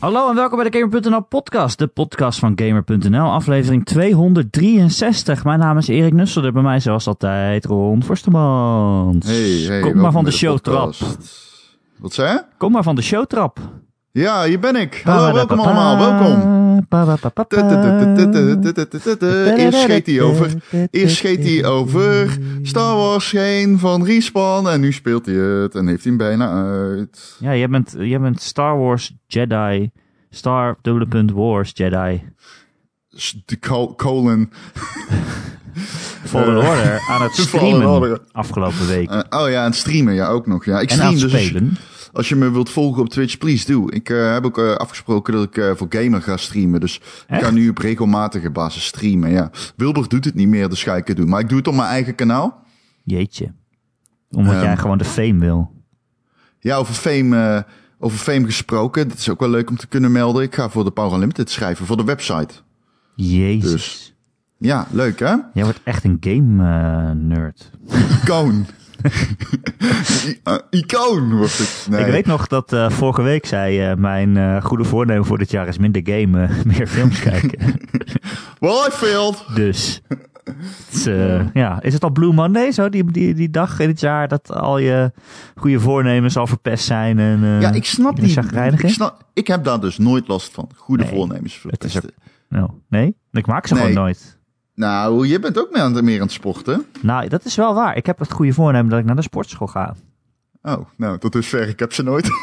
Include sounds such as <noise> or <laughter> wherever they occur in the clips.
Hallo en welkom bij de Gamer.nl podcast, de podcast van Gamer.nl, aflevering 263. Mijn naam is Erik Nusselder, bij mij zoals altijd Ron Forstemans. Hey, hey, Kom maar van de showtrap. Wat zei je? Kom maar van de showtrap. Ja, hier ben ik. Hallo, welkom allemaal, welkom. Eerst scheet hij over. Eerst scheet hij over Star Wars heen van Respawn en nu speelt hij het en heeft hij hem bijna uit. Ja, jij bent, jij bent Star Wars Jedi, Star dubbele punt Wars Jedi, De col- colon. Fallen Eh, Order aan het streamen afgelopen week. Eh, oh ja, aan het streamen, ja, ook nog. Ja, ik en aan stream het dus. spelen. Als je me wilt volgen op Twitch, please do. Ik eh, heb ook eh, afgesproken dat ik eh, voor Gamer ga streamen. Dus ik ga nu op regelmatige basis streamen. Ja. Wilbur doet het niet meer, dus ga ik het doen. Maar ik doe het op mijn eigen kanaal. Jeetje. Omdat Ehm. jij gewoon de fame wil. Ja, over Fame, over Fame gesproken. Dat is ook wel leuk om te kunnen melden. Ik ga voor de Power Unlimited schrijven, voor de website. Jezus. Dus. Ja, leuk hè? Jij wordt echt een game nerd. Icoon. <laughs> <laughs> Icoon het. Nee. Ik weet nog dat eh, vorige week zei eh, mijn eh, goede voornemen voor dit jaar is minder gamen, <laughs> meer films kijken. <laughs> Well, I failed. dus, is, ja, is het al Blue Monday zo, die, die, die dag in het jaar dat al je goede voornemens al verpest zijn en Ja, ik snap chagrijnig Ik, snap, ik heb daar dus nooit last van. Goede Nee, voornemens het is verpesten. Nou, nee, ik maak ze Nee. gewoon nooit. Nou, je bent ook meer aan, het- meer aan het sporten. Nou, dat is wel waar. Ik heb het goede voornemen dat ik naar de sportschool ga. Oh, nou, tot dusver. Ik heb ze nooit. <laughs>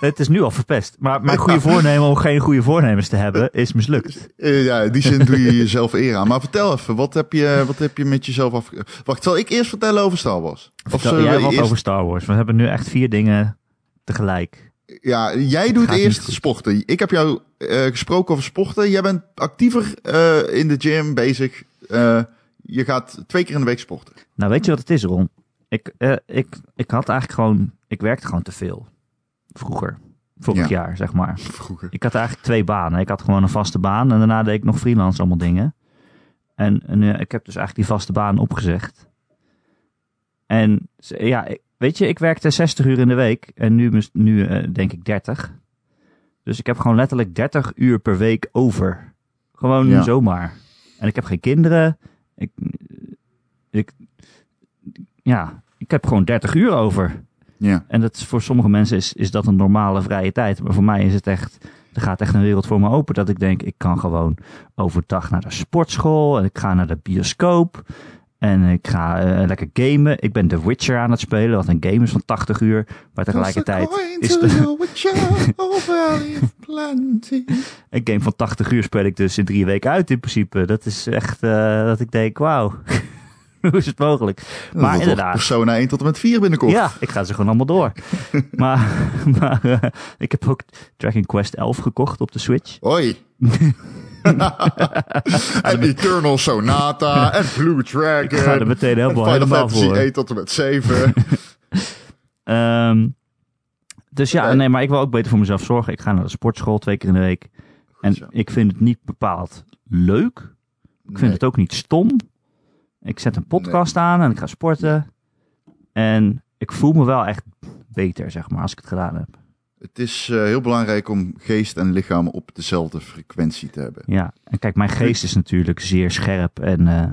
Het is nu al verpest. Maar mijn goede voornemen om geen goede voornemens te hebben is mislukt. Eh, ja, in die zin doe je jezelf eer aan. Maar vertel even, wat heb je, wat heb je met jezelf af... Wacht, zal ik eerst vertellen over Star Wars? Of Vertel jij wat eerst- over Star Wars? We hebben nu echt vier dingen tegelijk. Ja, jij doet eerst sporten. Ik heb jou eh, gesproken over sporten. Jij bent actiever eh, in de gym bezig. Eh, je gaat twee keer in de week sporten. Nou, weet je wat het is, Ron? Ik, ik, ik had eigenlijk gewoon... Ik werkte gewoon te veel. Vroeger. Vorig Ja. jaar, zeg maar. Vroeger. Ik had eigenlijk twee banen. Ik had gewoon een vaste baan en daarna deed ik nog freelance allemaal dingen. En, en ik heb dus eigenlijk die vaste baan opgezegd. En ja, ik- weet je, ik werkte 60 uur in de week en nu, nu eh, denk ik 30. Dus ik heb gewoon letterlijk 30 uur per week over. Gewoon Ja. zomaar. En ik heb geen kinderen. Ik, ik, ja, ik heb gewoon 30 uur over. Ja. En dat voor sommige mensen is, is dat een normale vrije tijd. Maar voor mij is het echt, er gaat echt een wereld voor me open. Dat ik denk, ik kan gewoon overdag naar de sportschool. En ik ga naar de bioscoop. En ik ga eh, lekker gamen. Ik ben The Witcher aan het spelen. Wat een game is van 80 uur. Maar tegelijkertijd is de, <laughs> een game van 80 uur speel ik dus in drie weken uit in principe. Dat is echt uh, dat ik denk, wauw. <laughs> Hoe is het mogelijk? Maar inderdaad. inderdaad. Persona 1 tot en met 4 binnenkort. Ja, ik ga ze gewoon allemaal door. <laughs> maar maar uh, ik heb ook Dragon Quest 11 gekocht op de Switch. Hoi. En Eternal Sonata en Blue Dragon. Ik ga er meteen helemaal, Final helemaal Fantasy voor. 1 tot en met 7. um, <laughs> dus ja, Okay. nee, maar ik wil ook beter voor mezelf zorgen. Ik ga naar de sportschool twee keer in de week. En zo. ik vind het niet bepaald leuk. Ik vind het ook niet stom. Ik zet een podcast aan en ik ga sporten. En ik voel me wel echt beter, zeg maar, als ik het gedaan heb. Het is uh, heel belangrijk om geest en lichaam op dezelfde frequentie te hebben. Ja, en kijk, mijn geest is natuurlijk zeer scherp en... Uh,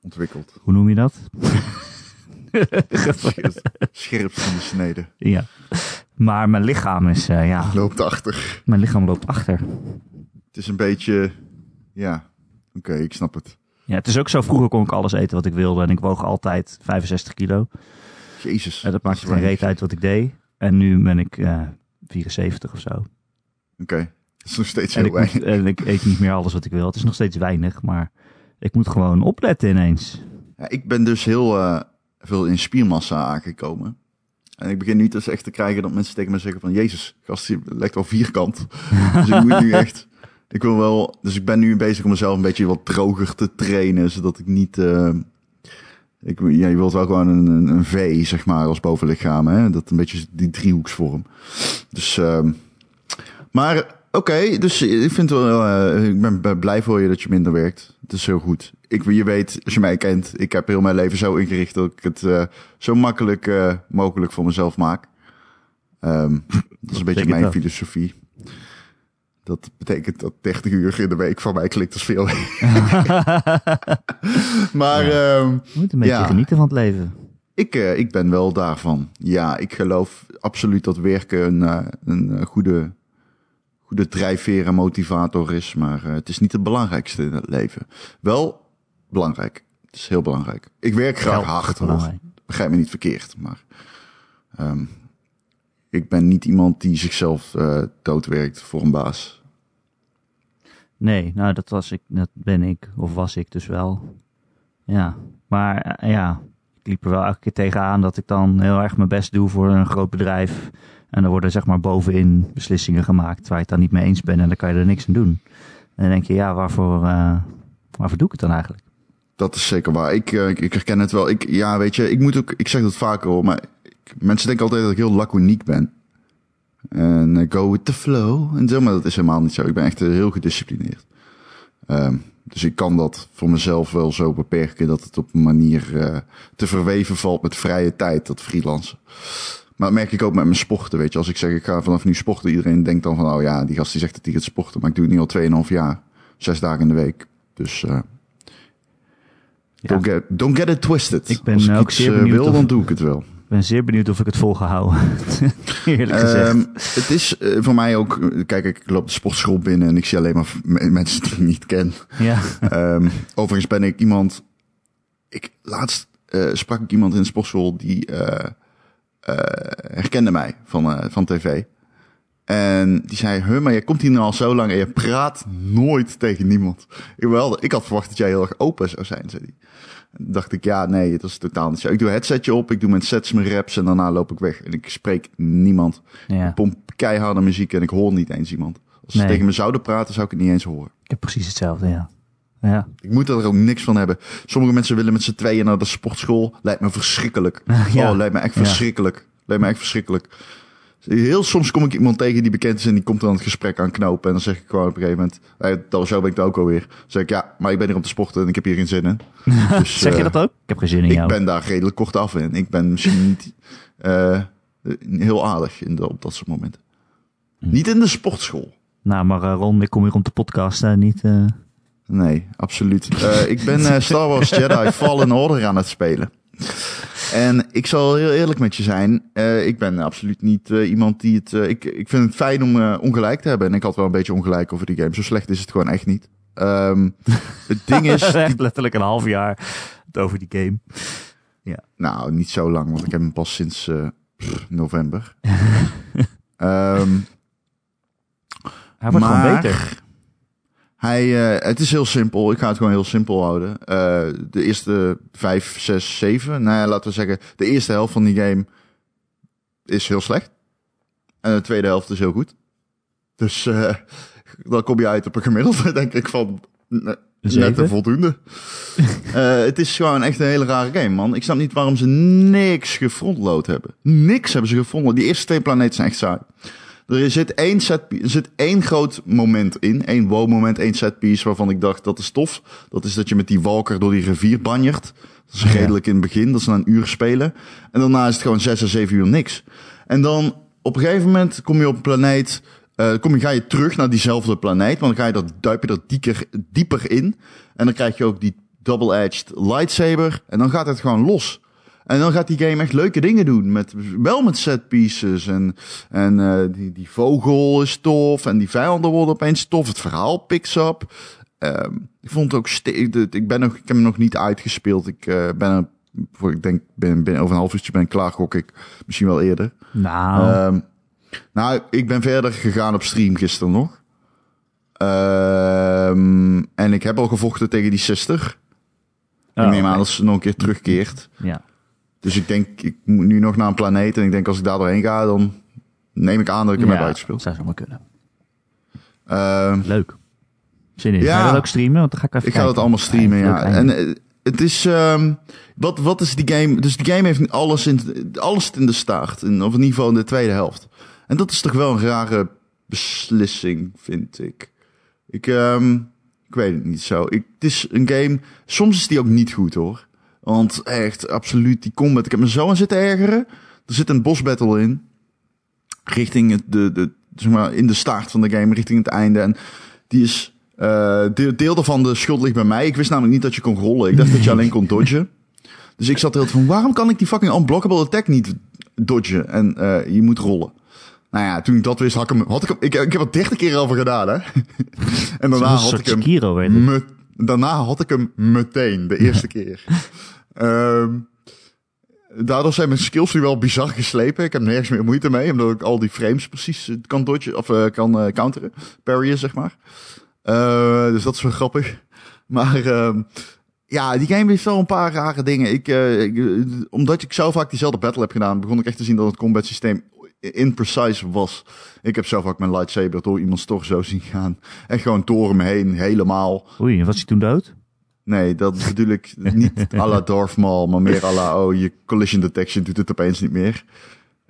Ontwikkeld. Hoe noem je dat? Scherp van de snede. Ja. Maar mijn lichaam is, uh, ja... Loopt achter. Mijn lichaam loopt achter. Het is een beetje... Ja, oké, okay, ik snap het. Ja, het is ook zo, vroeger kon ik alles eten wat ik wilde en ik woog altijd 65 kilo. Jezus. En dat maakte geen reet uit wat ik deed. En nu ben ik uh, 74 of zo. Oké, okay. dat is nog steeds heel weinig. Moet, en ik eet niet meer alles wat ik wil. Het is nog steeds weinig, maar ik moet gewoon opletten ineens. Ja, ik ben dus heel uh, veel in spiermassa aangekomen. En ik begin nu dus echt te krijgen dat mensen tegen me zeggen van... Jezus, gast, je lijkt wel vierkant. <laughs> dus ik moet nu echt... Ik wil wel... Dus ik ben nu bezig om mezelf een beetje wat droger te trainen. Zodat ik niet... Uh, ik, ja, je wilt wel gewoon een, een, een, V, zeg maar, als bovenlichaam. Hè? Dat een beetje die driehoeksvorm. Dus... Uh, maar oké, okay, dus ik vind wel... Uh, ik ben blij voor je dat je minder werkt. Het is heel goed. Ik, je weet, als je mij kent, ik heb heel mijn leven zo ingericht dat ik het uh, zo makkelijk uh, mogelijk voor mezelf maak. Um, <laughs> dat is een beetje mijn filosofie. Dat betekent dat 30 uur in de week van mij klinkt als veel. <laughs> maar ehm, Je moet een beetje Ja. genieten van het leven. ik, eh, ik ben wel daarvan. Ja, ik geloof absoluut dat werken een, eh, een eh, goede, goede drijfveer en motivator is. Maar het is niet het belangrijkste in het leven. Wel belangrijk. Het is heel belangrijk. Ik werk graag Geld hard. hoor. Begrijp me niet verkeerd. Maar ehm, ik ben niet iemand die zichzelf eh doodwerkt voor een baas. Nee, nou dat was ik, dat ben ik, of was ik dus wel. Ja, maar eh, ja, ik liep er wel elke keer tegenaan dat ik dan heel erg mijn best doe voor een groot bedrijf. En er worden zeg maar bovenin beslissingen gemaakt waar je het dan niet mee eens bent en dan kan je er niks aan doen. En dan denk je, ja, waarvoor, eh, waarvoor doe ik het dan eigenlijk? Dat is zeker waar. Ik, ik, ik herken het wel. Ik, ja, weet je, ik moet ook, ik zeg dat vaker hoor, maar ik- mensen denken altijd dat ik heel laconiek ben. En go with the flow. En zo, maar dat is helemaal niet zo. Ik ben echt heel gedisciplineerd. Ehm, dus ik kan dat voor mezelf wel zo beperken dat het op een manier eh, te verweven valt met vrije tijd, dat freelancen. Maar dat merk ik ook met mijn sporten, weet je. Als ik zeg, ik ga vanaf nu sporten, iedereen denkt dan van, oh ja, die gast die zegt dat hij gaat sporten. Maar ik doe het nu al 2,5 jaar. Zes dagen in de week. Dus eh, Ja. Don't, get, don't get it twisted. Ik ben Als ik ook iets zeer eh, benieuwd wil, of- dan doe ik het wel. Ben zeer benieuwd of ik het vol ga houden. <laughs> Eerlijk gezegd. Ehm, het is eh, voor mij ook... Kijk, ik loop de sportschool binnen en ik zie alleen maar mensen die ik niet ken. ja. Ehm, overigens ben ik iemand... Ik, laatst eh, sprak ik iemand in de sportschool die eh, herkende mij van, van tv. En die zei, huh, maar jij komt hier nu al zo lang en je praat nooit tegen niemand. Ik, wel, ik had verwacht dat jij heel erg open zou zijn, zei hij. Dacht ik, ja, nee, het is totaal niet zo. Ik doe een headsetje op, ik doe mijn sets, mijn raps en daarna loop ik weg. En ik spreek niemand. ja. Ik pomp keiharde muziek en ik hoor niet eens iemand. Als ze tegen me zouden praten, zou ik het niet eens horen. Ik heb precies hetzelfde, ja. Ja. Ik moet er ook niks van hebben. Sommige mensen willen met z'n tweeën naar de sportschool. Lijkt me verschrikkelijk. <laughs> Ja. Oh, lijkt me echt verschrikkelijk. Lijkt me echt verschrikkelijk. Heel soms kom ik iemand tegen die bekend is en die komt dan het gesprek aan knopen. En dan zeg ik gewoon op een gegeven moment, dat zo ben ik het ook alweer. Dan zeg ik, ja, maar ik ben hier om te sporten en ik heb hier geen zin in. <laughs> Dus, Zeg je eh, dat ook? Ik heb geen zin in Ik jou. ben daar redelijk kort af in. Ik ben misschien niet eh, heel aardig in de, op dat soort momenten. Hm. Niet in de sportschool. Nou, maar eh, Ron, ik kom hier om te podcasten, niet... Nee, absoluut. Ik ben Star Wars <laughs> Jedi Fallen Order aan het spelen. <laughs> En ik zal heel eerlijk met je zijn. eh, ik ben absoluut niet eh, iemand die het... eh, ik, ik vind het fijn om ongelijk te hebben. En ik had wel een beetje ongelijk over die game. Zo slecht is het gewoon echt niet. Ehm, <laughs> het ding is... <laughs> echt letterlijk een half jaar het over die game. Nou, niet zo lang, want ik heb hem pas sinds pff, november. Ehm, Hij wordt gewoon Maar- beter. Hij, eh, het is heel simpel. Ik ga het gewoon heel simpel houden. Eh, de eerste vijf, zes, zeven. Nou ja, laten we zeggen, de eerste helft van die game is heel slecht. En de tweede helft is heel goed. Dus eh, dan kom je uit op een gemiddelde, <laughs> denk ik, van ne- net Zeven? een voldoende. <laughs> Het is gewoon echt een hele rare game, man. Ik snap niet waarom ze niks gefrontload hebben. Niks hebben ze gevonden. Die eerste twee planeten zijn echt saai. Er zit één, set, er zit één groot moment in. één wow-moment, één setpiece waarvan ik dacht, dat is tof. Dat is dat je met die walker door die rivier banjert. Dat is redelijk in het begin. Dat is na een uur spelen. En daarna is het gewoon zes à zeven uur niks. En dan op een gegeven moment kom je op een planeet... eh, kom je, ga je terug naar diezelfde planeet. Want dan ga je er, duip je er dieper, dieper in. En dan krijg je ook die double-edged lightsaber. En dan gaat het gewoon los. En dan gaat die game echt leuke dingen doen. Met, wel met set pieces. En, en eh, die, die vogel is tof. En die vijanden worden opeens tof. Het verhaal picks up. Ehm, ik vond het ook... ik, ben nog, ik heb hem nog niet uitgespeeld. Ik eh, ben er... Voor, ik denk, binnen, binnen over een half uurtje ben ik klaar, gok ik. Misschien wel eerder. Nou, Ehm, nou, ik ben verder gegaan op stream gisteren nog. Ehm, en ik heb al gevochten tegen die sister. oh, ik neem aan dat ze nog een keer terugkeert. Ja. Dus ik denk, ik moet nu nog naar een planeet. En ik denk, als ik daar doorheen ga, dan neem ik aan dat ik hem heb Ja, uitgespeeld. zou zomaar kunnen. Ehm, Leuk. Zin in. Ja. Ga je dat ook streamen? Want dan ga ik even ik ga dat allemaal streamen, ja. En eh, het is, ehm, wat, wat is die game? Dus die game heeft alles in, alles in de staart. In, of in ieder geval in de tweede helft. En dat is toch wel een rare beslissing, vind ik. Ik, ehm, ik weet het niet zo. Ik, het is een game, soms is die ook niet goed hoor. Want echt, absoluut, die combat. Ik heb me zo aan zitten ergeren. Er zit een boss battle in. Richting het, de, de, zeg maar, in de start van de game, richting het einde. En die is, eh deel, deel daarvan de schuld ligt bij mij. Ik wist namelijk niet dat je kon rollen. Ik dacht dat je alleen kon dodgen. <laughs> Dus ik zat er heel van, waarom kan ik die fucking unblockable attack niet dodgen? En eh, je moet rollen. Nou ja, toen ik dat wist, had ik hem, had ik hem, ik, ik heb er 30 keer over gedaan, hè. <laughs> en daarna had ik hem Sekiro, weet ik. me- daarna had ik hem meteen, de eerste <laughs> keer. Ehm, daardoor zijn mijn skills nu wel bizar geslepen. Ik heb nergens meer moeite mee, omdat ik al die frames precies eh, kan dodgen, of eh, kan eh, counteren. Parryen, zeg maar. Eh, dus dat is wel grappig. Maar ehm, ja, die game heeft wel een paar rare dingen. Ik, omdat ik zo vaak diezelfde battle heb gedaan, begon ik echt te zien dat het combat systeem imprecise was. Ik heb zo vaak mijn lightsaber door iemands torso zien gaan. En gewoon door hem heen, helemaal. Oei, was hij toen dood? Nee, dat bedoel ik niet <laughs> à la Darth Maul, maar meer à la, oh, je collision detection doet het opeens niet meer.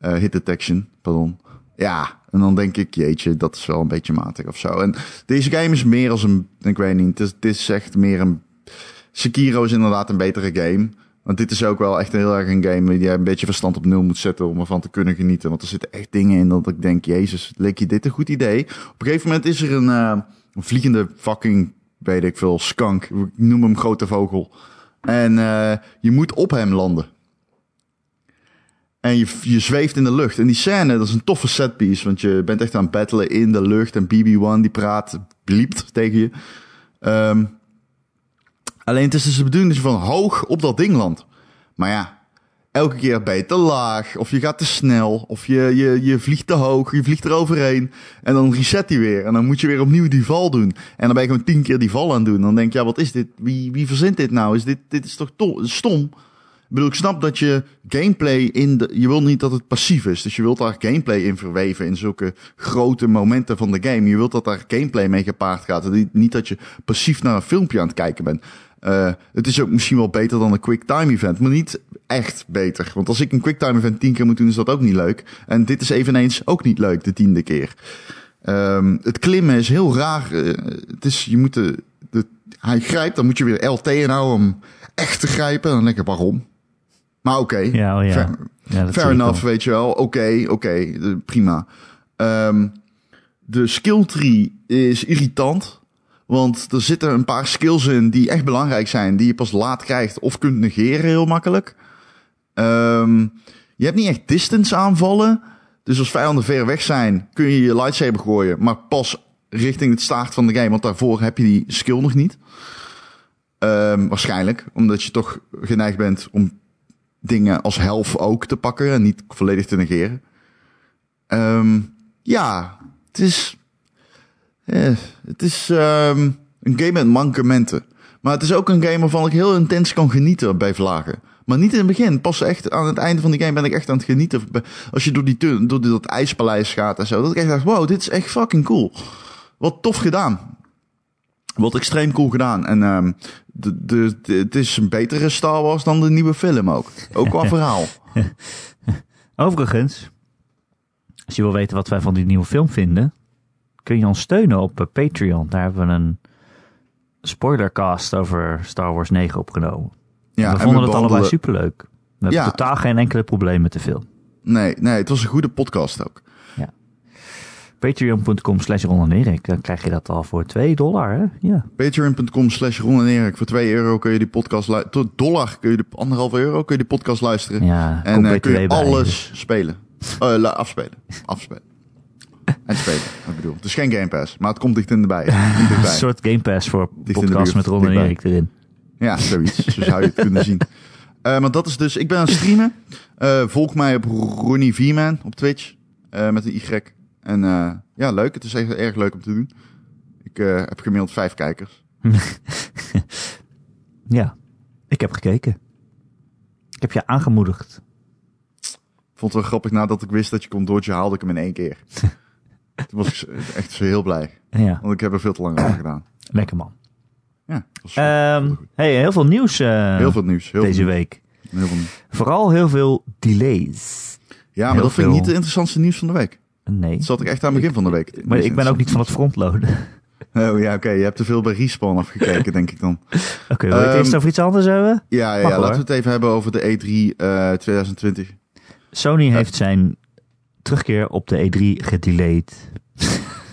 Eh, hit detection, pardon. Ja, en dan denk ik, jeetje, dat is wel een beetje matig of zo. En deze game is meer als een, ik weet niet, het is, het is echt meer een... Sekiro is inderdaad een betere game. Want dit is ook wel echt heel erg een game die je een beetje verstand op nul moet zetten om ervan te kunnen genieten. Want er zitten echt dingen in dat ik denk, jezus, leek je dit een goed idee? Op een gegeven moment is er een, eh, een vliegende fucking, weet ik veel, skunk. Ik noem hem grote vogel. En eh, je moet op hem landen. En je, je zweeft in de lucht. En die scène, dat is een toffe setpiece. Want je bent echt aan het battelen in de lucht. En BB-1 die praat, bliept tegen je. Ehm, alleen het is dus de bedoeling je van hoog op dat ding landt. Maar ja, elke keer ben je te laag. Of je gaat te snel. Of je, je, je vliegt te hoog. Je vliegt eroverheen. En dan reset hij weer. En dan moet je weer opnieuw die val doen. En dan ben je gewoon tien keer die val aan het doen. Dan denk je, ja, wat is dit? Wie, wie verzint dit nou? Is dit, dit is toch to- stom? Ik bedoel, ik snap dat je gameplay in de... Je wil niet dat het passief is. Dus je wilt daar gameplay in verweven in zulke grote momenten van de game. Je wilt dat daar gameplay mee gepaard gaat. Niet dat je passief naar een filmpje aan het kijken bent. Eh, het is ook misschien wel beter dan een quick time event, maar niet echt beter. Want als ik een quick time event tien keer moet doen, is dat ook niet leuk. En dit is eveneens ook niet leuk, de tiende keer. Ehm, het klimmen is heel raar. Eh, het is, je moet de, de, hij grijpt, dan moet je weer LT inhouden om echt te grijpen. Dan denk ik, waarom? Maar oké. Ja, oh ja. Fair, ja fair enough, wel. weet je wel. Oké, oké, eh, prima. Ehm, de skill tree is irritant. Want er zitten een paar skills in die echt belangrijk zijn. Die je pas laat krijgt of kunt negeren heel makkelijk. Ehm, je hebt niet echt distance aanvallen. Dus als vijanden ver weg zijn, kun je je lightsaber gooien. Maar pas richting het staart van de game. Want daarvoor heb je die skill nog niet. Ehm, waarschijnlijk. Omdat je toch geneigd bent om dingen als health ook te pakken. En niet volledig te negeren. Ehm, ja, het is... eh, het is ehm, een game met mankementen. Maar het is ook een game waarvan ik heel intens kan genieten bij vlagen. Maar niet in het begin. Pas echt aan het einde van die game ben ik echt aan het genieten. Als je door, die, door dat ijspaleis gaat en zo. Dat ik echt dacht, wow, dit is echt fucking cool. Wat tof gedaan. Wat extreem cool gedaan. En ehm, de, de, de- het is een betere Star Wars dan de nieuwe film ook. Ook qua <laughs> verhaal. Overigens, als je wil weten wat wij van die nieuwe film vinden, kun je ons steunen op eh, Patreon. Daar hebben we een spoilercast over Star Wars 9 opgenomen. Ja, we en vonden het allebei superleuk. We hebben Ja. totaal geen enkele probleem met de film. Nee, nee, het was een goede podcast ook. Patreon.com slash Ron en Erik, dan krijg je dat al voor 2 dollar, hè? Ja. Patreon.com slash Ron en Erik. Voor 2 euro kun je die podcast luisteren. Dollar kun je de anderhalve euro kun je die podcast luisteren. Ja, en BTW kun je bij. alles spelen. Eh, la- afspelen. Afspelen. <laughs> en spelen. Ik bedoel, het is geen Game Pass, maar het komt dicht in de bij. <laughs> Een soort Game Pass voor de podcast met Ron en. Erik erin. Ja, zoiets. Zo zou je het kunnen zien. <laughs> Eh, maar dat is dus, ik ben aan het streamen. Eh, volg mij op Ronnie Vman op Twitch. eh, met een Y. En ja, leuk. Het is echt erg leuk om te doen. Ik heb gemiddeld vijf kijkers. Ja, ik heb gekeken. Ik heb je aangemoedigd. Vond het wel grappig nadat ik wist dat je kon dodgen, haalde ik hem in één keer. Toen was ik echt heel blij. Ja, Want ik heb er veel te lang over gedaan. lekker man. Ja, dat Ehm, hey, heel veel nieuws eh, heel veel nieuws. Heel deze veel, week. Heel veel nieuws. Vooral heel veel delays. Ja, maar Heel dat vind ik niet het interessantste nieuws van de week. Nee, Dat zat ik echt aan het begin van de week. maar ik ben ook niet van het frontloaden. <laughs> Oh ja, oké. Je hebt te veel bij Respawn afgekeken, denk ik dan. <laughs> Oké, wil je het Ehm, eerst over iets anders hebben? Ja, ja, laten we het even hebben over de E3 eh 2020. Sony heeft zijn terugkeer op de E3 gedelayed.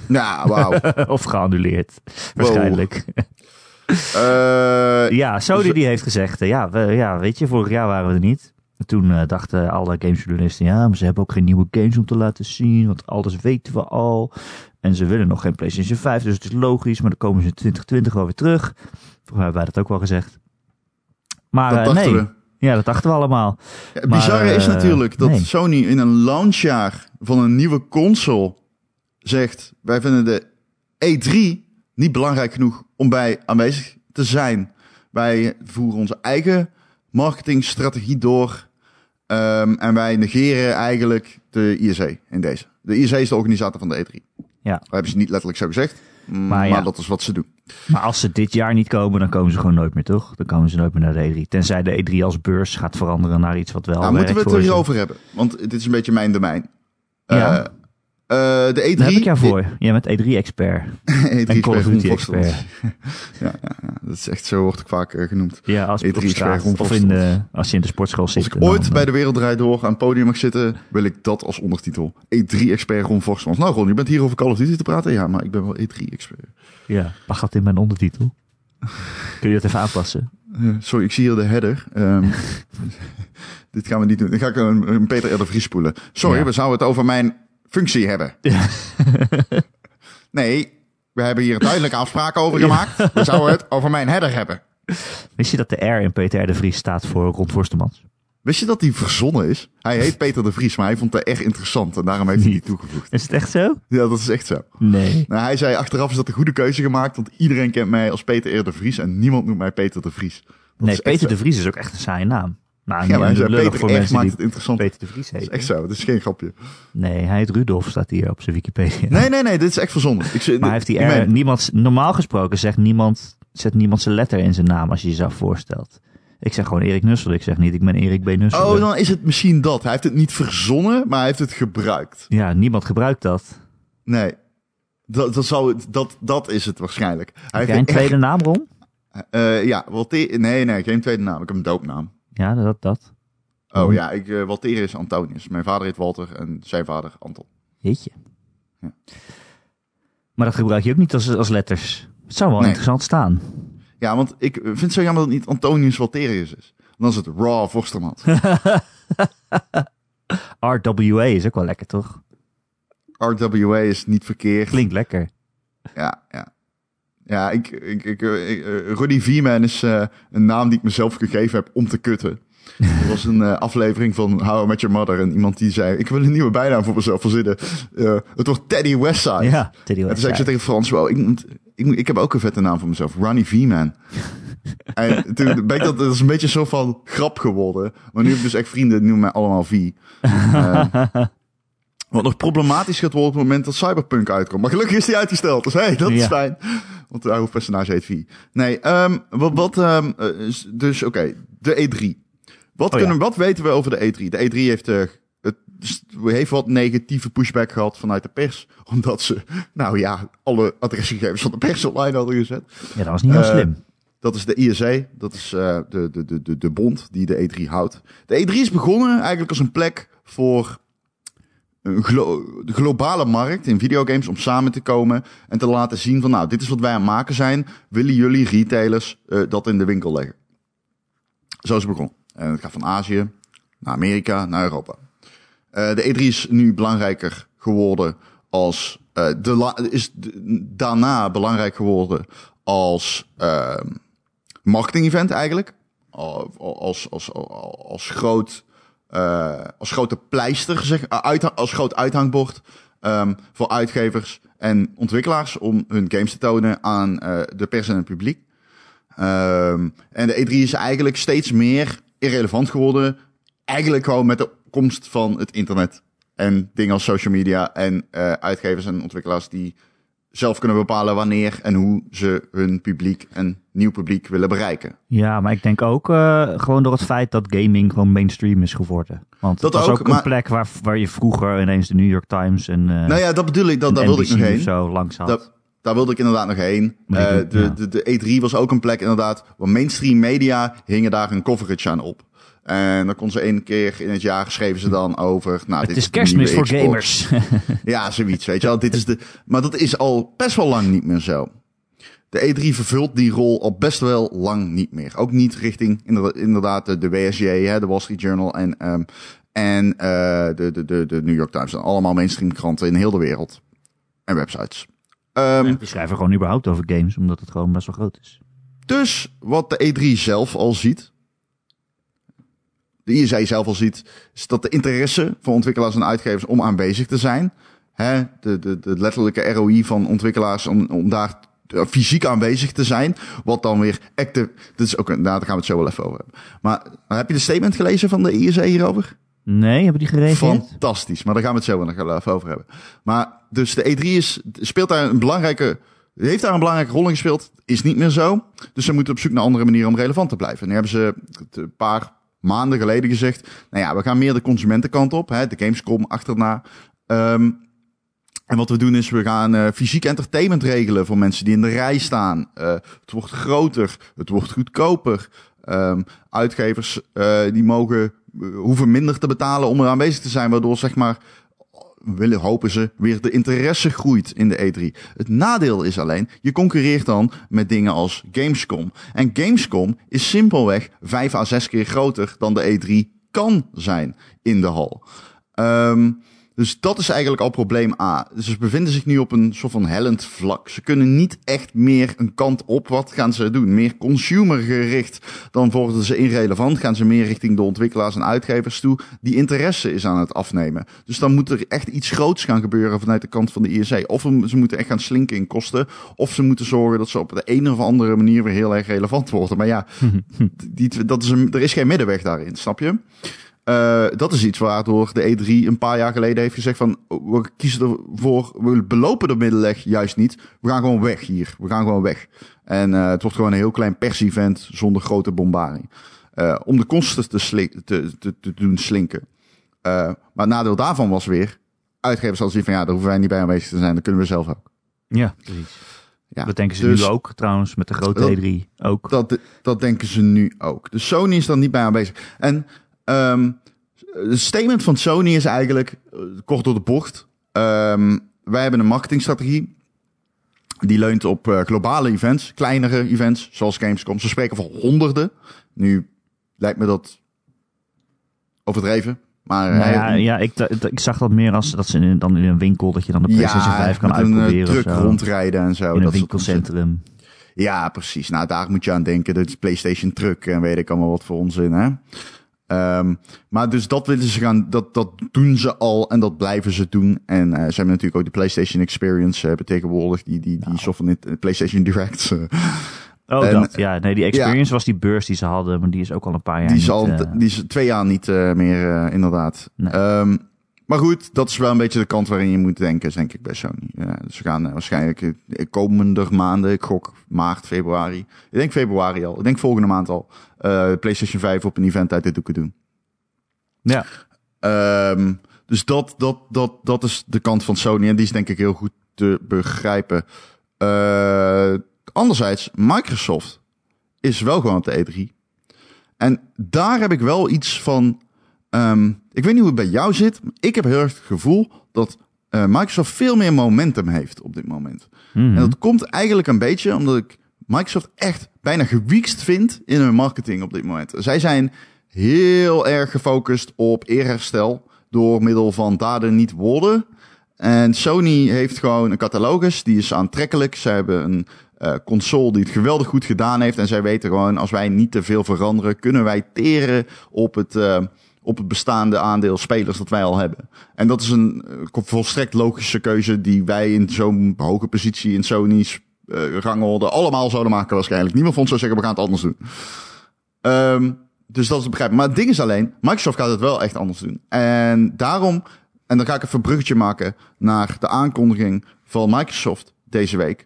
Ja, <laughs> wauw. <laughs> of geannuleerd. Waarschijnlijk. Eh, <laughs> Ja, Sony Dus- die heeft gezegd, eh, ja, we, ja, weet je, vorig jaar waren we er niet. En toen eh, dachten alle gamejournalisten, ja, maar ze hebben ook geen nieuwe games om te laten zien, want alles weten we al. En ze willen nog geen PlayStation 5, dus het is logisch, maar dan komen ze in 2020 wel weer terug. Volgens mij hebben wij dat ook wel gezegd. Maar nee, we. Ja, dat dachten we allemaal. Maar, bizarre is eh, natuurlijk dat nee. Sony in een launchjaar van een nieuwe console zegt: wij vinden de E3 niet belangrijk genoeg om bij aanwezig te zijn. Wij voeren onze eigen marketingstrategie door. ehm, en wij negeren eigenlijk de ISE in deze. De ISE is de organisator van de E3. Ja. Dat hebben ze niet letterlijk zo gezegd. Maar Maar, ja. dat is wat ze doen. Maar als ze dit jaar niet komen, dan komen ze gewoon nooit meer, toch? Dan komen ze nooit meer naar de E3. Tenzij de E3 als beurs gaat veranderen naar iets wat wel Nou, moeten we het er hierover hebben? Want dit is een beetje mijn domein. Ja. Eh, eh, de E3. Daar heb ik jou voor. Jij bent E3-expert. <laughs> E3 En Call of Ron Duty Vosterland. expert. <laughs> Ja, ja, ja, dat is echt zo wordt ik vaak eh, genoemd. Ja, als E3 op straat expert of in de, als je in de sportschool Als zit. ik en dan, ooit eh, bij de Wereldrijd Door aan het podium mag zitten, wil ik dat als ondertitel. E3-expert Ron. Nou Ron, je bent hier over Call of Duty te praten? Ja, maar ik ben wel E3-expert. Ja, mag dat in mijn ondertitel? Kun je dat even aanpassen? <laughs> Sorry, ik zie hier de header. Ehm, dit gaan we niet doen. Dan ga ik een, een Peter R. Vries spoelen. Sorry, Ja. we zouden het over mijn functie hebben. <laughs> nee, we hebben hier duidelijke afspraken over gemaakt. We zouden het over mijn header hebben. Wist je dat de R in Peter R. de Vries staat voor Ron Forstemans? Wist je dat hij verzonnen is? Hij heet Peter de Vries, maar hij vond het erg interessant en daarom heeft hij die toegevoegd. Is het echt zo? Ja, dat is echt zo. Nee. Nou, hij zei achteraf is dat een goede keuze gemaakt, want iedereen kent mij als Peter R. de Vries en niemand noemt mij Peter de Vries. Dat Nee, echt Peter zo. de Vries is ook echt een saaie naam. Nou, Ja, maar Peter voor mensen maakt het interessant. Peter de Vries Dat heet. is echt zo, dat is geen grapje. Nee, hij heet Rudolf, staat hier op zijn Wikipedia. Nee, nee, nee, dit is echt verzonnen. Ik, <laughs> Maar heeft die R, niemand, normaal gesproken zegt niemand, zet niemand zijn letter in zijn naam als je jezelf voorstelt. Ik zeg gewoon Erik Nussel, ik zeg niet ik ben Erik B. Nussel. Oh, dan is het misschien dat. Hij heeft het niet verzonnen, maar hij heeft het gebruikt. Ja, niemand gebruikt dat. Nee, dat, dat, zou, dat, dat is het waarschijnlijk. Hij heeft jij een echt- tweede naam, Ron? eh, ja, Walter, nee, nee, geen tweede naam. Ik heb een doopnaam. Ja, dat, dat. Oh ja, ik, eh Walter is Antonius. Mijn vader heet Walter en zijn vader Anton. Jeetje. Ja. Maar dat gebruik je ook niet als, als letters. Het zou wel Nee. interessant staan. Ja, want ik vind het zo jammer dat het niet Antonius Walterius is. Dan is het Raw Vostermans. <laughs> RWA is ook wel lekker, toch? RWA is niet verkeerd. Klinkt lekker. Ja, ja. Ja, ik, ik, ik, eh, ik, eh, Rudy V-Man is eh, een naam die ik mezelf gegeven heb om te kutten. Er was een aflevering van How I Met Your Mother en iemand die zei, ik wil een nieuwe bijnaam voor mezelf verzinnen. Het wordt Teddy Westside. Ja, Teddy En toen zei ik zo Westside. tegen Frans, wow, ik, ik, ik heb ook een vette naam voor mezelf. Ronnie V-Man. <laughs> en toen ben ik dat, dat is een beetje zo van grap geworden. Maar nu heb ik dus echt vrienden, die noemen mij allemaal V. Eh, <laughs> wat nog problematisch gaat worden op het moment dat Cyberpunk uitkomt. Maar gelukkig is die uitgesteld, dus hey, dat is fijn. Want de hoofdpersonage heet V. Nee, ehm, wat, wat eh, is- dus oké, de E3. Wat, Oh, kunnen, ja. wat weten we over de E3? De E3 heeft, eh, het, heeft wat negatieve pushback gehad vanuit de pers. <laughs> Omdat ze, nou ja, alle adresgegevens van de pers online hadden gezet. Ja, dat was niet heel Eh, slim. Dat is de ISE, dat is eh, de, de, de, de, de bond die de E3 houdt. De E3 is begonnen eigenlijk als een plek voor glo- de globale markt in videogames om samen te komen en te laten zien van nou, dit is wat wij aan het maken zijn. Willen jullie retailers eh, dat in de winkel leggen? Zo is het begonnen. En het gaat van Azië naar Amerika, naar Europa. Eh, de E3 is nu belangrijker geworden als eh, de is daarna belangrijk geworden als eh, marketing-event eigenlijk. Al- Als, als, als, groot, als grote pleister, zeg, eh, uit, als groot uithangbord ehm, voor uitgevers en ontwikkelaars om hun games te tonen aan eh, de pers en het publiek. Ehm, en de E3 is eigenlijk steeds meer irrelevant geworden. Eigenlijk gewoon met de komst van het internet. En dingen als social media en eh, uitgevers en ontwikkelaars die zelf kunnen bepalen wanneer en hoe ze hun publiek en nieuw publiek willen bereiken. Ja, maar ik denk ook eh, gewoon door het feit dat gaming gewoon mainstream is geworden. Want Dat was ook, ook, een maar- plek waar, waar je vroeger ineens de New York Times en, eh nou ja, dat bedoel ik, dat, daar wilde ik nog heen. zo langs had. Dat, daar wilde ik inderdaad nog heen. Eh, de, de, de E3 was ook een plek inderdaad waar mainstream media hingen daar een coverage aan op. En dan kon ze één keer in het jaar schreven ze dan over. Nou, Het dit is kerstmis voor Xbox. gamers. <laughs> Ja, zoiets, weet je wel. Dit is de, maar dat is al best wel lang niet meer zo. De E3 vervult die rol al best wel lang niet meer. Ook niet richting inderdaad, de, WSJ, hè, de Wall Street Journal en, ehm, en eh, de, de, de, de New York Times. En allemaal mainstream kranten in heel de wereld. En websites. Ehm, Die schrijven gewoon überhaupt over games, omdat het gewoon best wel groot is. Dus wat de E3 zelf al ziet, de ISA zelf al ziet, is dat de interesse van ontwikkelaars en uitgevers om aanwezig te zijn, hè, de, de, de letterlijke ROI van ontwikkelaars om, om daar eh, fysiek aanwezig te zijn, wat dan weer active, dat is ook, een- nou, daar gaan we het zo wel even over hebben. Maar heb je de statement gelezen van de ISA hierover? Nee, hebben die gereageerd? Fantastisch, maar daar gaan we het zo nog even over hebben. Maar dus de E3 is, speelt daar een belangrijke, heeft daar een belangrijke rol in gespeeld, is niet meer zo. Dus ze moeten op zoek naar andere manieren om relevant te blijven. En nu hebben ze het een paar maanden geleden gezegd, nou ja, we gaan meer de consumentenkant op, hè, de Gamescom achterna. Ehm, en wat we doen is, we gaan eh, fysiek entertainment regelen voor mensen die in de rij staan. Eh, het wordt groter, het wordt goedkoper. Ehm, uitgevers eh, die mogen, hoeven minder te betalen om er aanwezig te zijn, waardoor zeg maar willen hopen ze weer de interesse groeit in de E3. Het nadeel is alleen, je concurreert dan met dingen als Gamescom. En Gamescom is simpelweg vijf à zes keer groter dan de E3 kan zijn in de hal. Ehm, dus dat is eigenlijk al probleem A. Dus ze bevinden zich nu op een soort van hellend vlak. Ze kunnen niet echt meer een kant op. Wat gaan ze doen? Meer consumergericht. Dan worden ze irrelevant. Gaan ze meer richting de ontwikkelaars en uitgevers toe. Die interesse is aan het afnemen. Dus dan moet er echt iets groots gaan gebeuren vanuit de kant van de ISC. Of ze moeten echt gaan slinken in kosten. Of ze moeten zorgen dat ze op de een of andere manier weer heel erg relevant worden. Maar ja, <laughs> die, dat is een, er is geen middenweg daarin. Snap je? Uh, dat is iets waardoor de E3 een paar jaar geleden heeft gezegd van we kiezen ervoor, we belopen de middenweg juist niet. We gaan gewoon weg hier. We gaan gewoon weg. En uh, het wordt gewoon een heel klein pers-event zonder grote bombarding. Uh, om de kosten te, te, te, te, doen slinken. maar het nadeel daarvan was weer, uitgevers hadden zien van ja, daar hoeven wij niet bij aanwezig te zijn. Dat kunnen we zelf ook. Ja, precies. Ja, dat denken ze dus, nu ook trouwens met de grote dat, E3 ook. Dat, dat denken ze nu ook. Dus Sony is dan niet bij aanwezig. En Um, het statement van Sony is eigenlijk uh, kort door de bocht. Um, wij hebben een marketingstrategie. Die leunt op uh, globale events, kleinere events, zoals Gamescom. Ze spreken van honderden. Nu lijkt me dat overdreven. Maar nou ja, ja ik, ik, zag dat meer als dat ze in, dan in een winkel dat je dan de PlayStation ja, 5 kan met uitproberen. een truck rondrijden en zo. In dat een winkelcentrum. Ja, precies. Nou, daar moet je aan denken. De PlayStation truck en weet ik allemaal wat voor onzin, hè. Um, maar dus dat willen ze gaan, dat, dat doen ze al en dat blijven ze doen. En uh, ze hebben natuurlijk ook de PlayStation Experience hebben tegenwoordig, die, die, die nou. soort van uh, PlayStation Direct. Oh, en, dat, ja. Nee, die Experience ja, was die beurs die ze hadden, maar die is ook al een paar jaar die niet... Is al, die is twee jaar niet meer, inderdaad. Nee. Um, maar goed, dat is wel een beetje de kant waarin je moet denken, denk ik, bij Sony. Ja, dus ze gaan waarschijnlijk komende maanden, ik gok maart, februari. Ik denk februari al. Ik denk volgende maand al. Uh, PlayStation 5 op een event uit dit doeken doen. Ja. Um, dus dat, dat, dat, dat is de kant van Sony. En die is denk ik heel goed te begrijpen. Uh, anderzijds, Microsoft is wel gewoon op de E3. En daar heb ik wel iets van... Um, ik weet niet hoe het bij jou zit. Maar ik heb heel erg het gevoel dat uh, Microsoft veel meer momentum heeft op dit moment. Mm -hmm. En dat komt eigenlijk een beetje omdat ik Microsoft echt bijna gewiekst vind in hun marketing op dit moment. Zij zijn heel erg gefocust op eerherstel door middel van daden, niet woorden. En Sony heeft gewoon een catalogus, die is aantrekkelijk. Ze hebben een uh, console die het geweldig goed gedaan heeft. En zij weten gewoon, als wij niet te veel veranderen, kunnen wij teren op het, uh, op het bestaande aandeel spelers dat wij al hebben. En dat is een uh, volstrekt logische keuze die wij in zo'n hoge positie in Sony's uh, rangorde allemaal zouden maken waarschijnlijk. Niemand vond zou zeggen, we gaan het anders doen. Um, dus dat is begrijpen. Maar het ding is alleen, Microsoft gaat het wel echt anders doen. En daarom, en dan ga ik even een bruggetje maken naar de aankondiging van Microsoft deze week.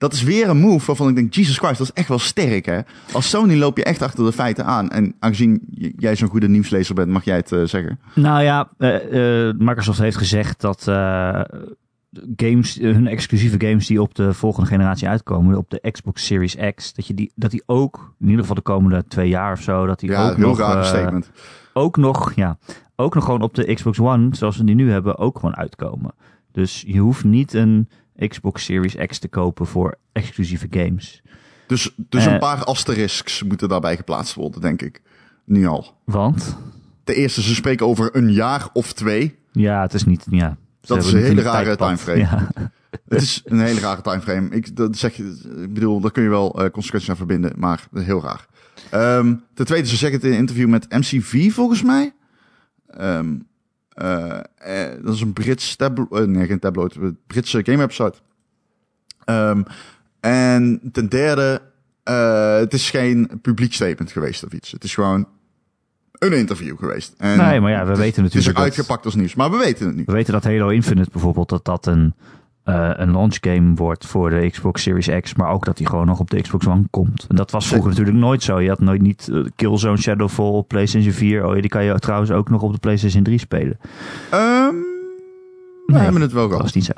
Dat is weer een move waarvan ik denk, Jesus Christ, dat is echt wel sterk hè. Als Sony loop je echt achter de feiten aan. En aangezien jij zo'n goede nieuwslezer bent, mag jij het uh, zeggen. Nou ja, uh, uh, Microsoft heeft gezegd dat games, eh, hun exclusieve games die op de volgende generatie uitkomen, op de Xbox Series X, dat, je die, dat die ook, in ieder geval de komende twee jaar of zo, dat die Ja, ook heel nog, raar eh, statement. ook nog, ja, ook nog gewoon op de Xbox One, zoals we die nu hebben, ook gewoon uitkomen. Dus je hoeft niet een Xbox Series X te kopen voor exclusieve games. Dus, dus Eh. een paar asterisks moeten daarbij geplaatst worden, denk ik. Nu al. Want, De eerste, ze spreken over een jaar of twee. ja, het is niet, ja. Dat is een hele rare timeframe. Ja. <laughs> Het is een hele rare timeframe. Ik, dat zeg je, ik bedoel, daar kun je wel eh, consequenties aan verbinden, maar dat is heel raar. Ehm, ten tweede, ze zeggen het in een interview met MCV volgens mij. Ehm, eh, eh, dat is een Brits tabloid, nee geen tabloid, een Britse game website. Ehm, en ten derde, eh, het is geen publiek statement geweest of iets. Het is gewoon een interview geweest. En Nee, maar ja, we weten het is natuurlijk ook dat- uitgepakt als nieuws, maar we weten het nu. We weten dat Halo Infinite bijvoorbeeld, dat dat een, eh, een launch game wordt voor de Xbox Series X, maar ook dat die gewoon nog op de Xbox One komt. En dat was vroeger natuurlijk nooit zo. Je had nooit niet eh, Killzone Shadowfall PlayStation 4. Oh die kan je trouwens ook nog op de PlayStation 3 spelen. Ehm, we Nee, hebben het wel Dat gehad. was niet zo.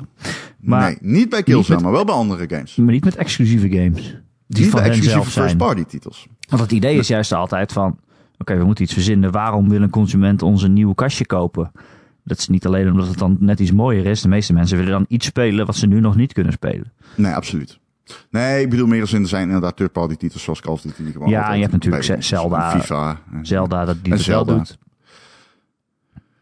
Maar, nee, niet bij Killzone, met- maar wel bij andere games. maar niet met exclusieve games. Die niet van exclusieve first-party titels. Want het idee is juist altijd van, oké, we moeten iets verzinnen. Waarom wil een consument ons een nieuw kastje kopen? Dat is niet alleen omdat het dan net iets mooier is. De meeste mensen willen dan iets spelen wat ze nu nog niet kunnen spelen. Nee, absoluut. Nee, ik bedoel meer als in er zijn inderdaad third-party titels zoals Call of Duty. gewoon Ja, en je hebt natuurlijk bij- Zelda. FIFA. Zelda dat die het wel doet.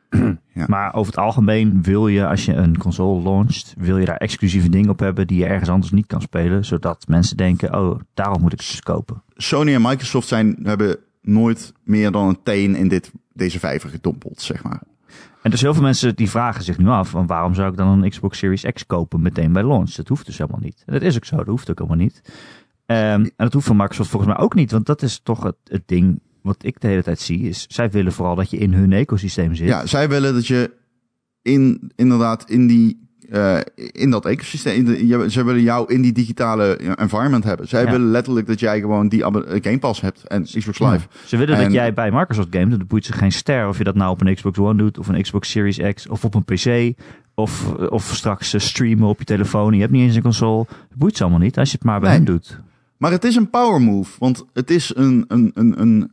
<clears throat> Ja. Maar over het algemeen wil je, als je een console launcht, wil je daar exclusieve dingen op hebben die je ergens anders niet kan spelen. Zodat mensen denken, oh, daarom moet ik dus kopen. Sony en Microsoft zijn, hebben nooit meer dan een teen in dit, deze vijver gedompeld, zeg maar. En dus heel veel mensen die vragen zich nu af, van waarom zou ik dan een Xbox Series X kopen meteen bij launch? Dat hoeft dus helemaal niet. En dat is ook zo, dat hoeft ook helemaal niet. Ehm, en dat hoeft van Microsoft volgens mij ook niet, want dat is toch het, het ding wat ik de hele tijd zie, is zij willen vooral dat je in hun ecosysteem zit. Ja, zij willen dat je in, inderdaad in die, eh, in dat ecosysteem, in de, zij willen jou in die digitale environment hebben. Zij Ja. willen letterlijk dat jij gewoon die eh, Game Pass hebt en Xbox Live. Ja. Ze willen En- dat jij bij Microsoft gamet. Dat boeit ze geen ster of je dat nou op een Xbox One doet, of een Xbox Series X, of op een PC, of, of straks eh, streamen op je telefoon. Je hebt niet eens een console. Dat boeit ze allemaal niet als je het maar bij Nee. hen doet. Maar het is een power move, want het is een, een, een, een.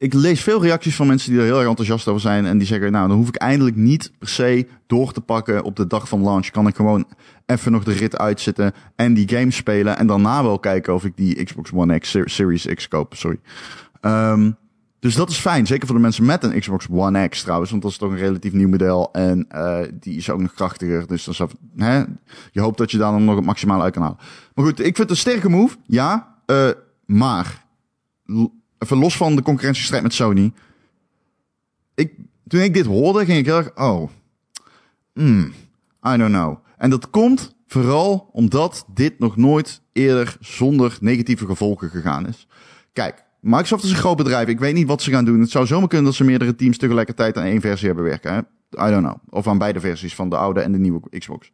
Ik lees veel reacties van mensen die er heel erg enthousiast over zijn. En die zeggen: Nou, dan hoef ik eindelijk niet per se door te pakken op de dag van launch. Kan ik gewoon even nog de rit uitzitten en die game spelen. En daarna wel kijken of ik die Xbox One X, Ser- Series X koop. Sorry. Ehm, dus dat is fijn. Zeker voor de mensen met een Xbox One X trouwens. Want dat is toch een relatief nieuw model. En eh, die is ook nog krachtiger. Dus dan zou, hè, je hoopt dat je daar dan nog het maximale uit kan halen. Maar goed, ik vind het een sterke move. Ja. eh, maar, even los van de concurrentiestrijd met Sony. Ik, toen ik dit hoorde, ging ik heel erg... Oh, hmm, I don't know. En dat komt vooral omdat dit nog nooit eerder zonder negatieve gevolgen gegaan is. Kijk, Microsoft is een groot bedrijf. Ik weet niet wat ze gaan doen. Het zou zomaar kunnen dat ze meerdere teams tegelijkertijd aan één versie hebben werken. I don't know. Of aan beide versies van de oude en de nieuwe Xbox.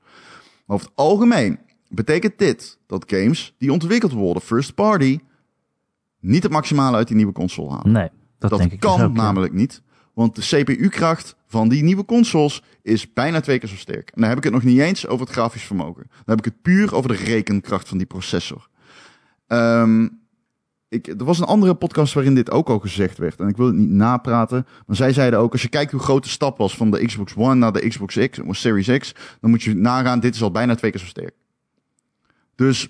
Maar over het algemeen betekent dit dat games die ontwikkeld worden, first party, niet het maximale uit die nieuwe console halen. Nee, dat, Dat denk ik kan dus ook, ja. namelijk niet. Want de CPU-kracht van die nieuwe consoles is bijna twee keer zo sterk. En dan heb ik het nog niet eens over het grafisch vermogen. Dan heb ik het puur over de rekenkracht van die processor. Ehm, ik, er was een andere podcast waarin dit ook al gezegd werd. En ik wil het niet napraten. Maar zij zeiden ook, als je kijkt hoe groot de stap was van de Xbox One naar de Xbox X, of Series X, dan moet je nagaan, dit is al bijna twee keer zo sterk. Dus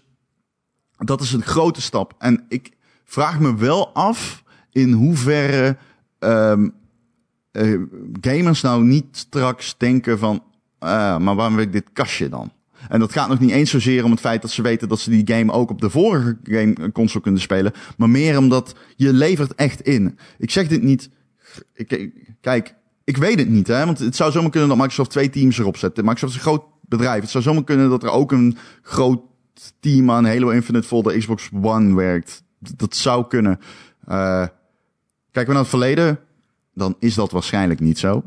dat is een grote stap. En ik vraag me wel af in hoeverre ehm, eh, gamers nou niet straks denken van, ah, maar waarom wil ik dit kastje dan? En dat gaat nog niet eens zozeer om het feit dat ze weten dat ze die game ook op de vorige game console kunnen spelen, maar meer omdat je levert echt in. Ik zeg dit niet. Ik- kijk, ik weet het niet, hè, want het zou zomaar kunnen dat Microsoft twee teams erop zet. Microsoft is een groot bedrijf. Het zou zomaar kunnen dat er ook een groot team aan Halo Infinite voor de Xbox One werkt. Dat zou kunnen. Eh, kijken we naar het verleden, dan is dat waarschijnlijk niet zo.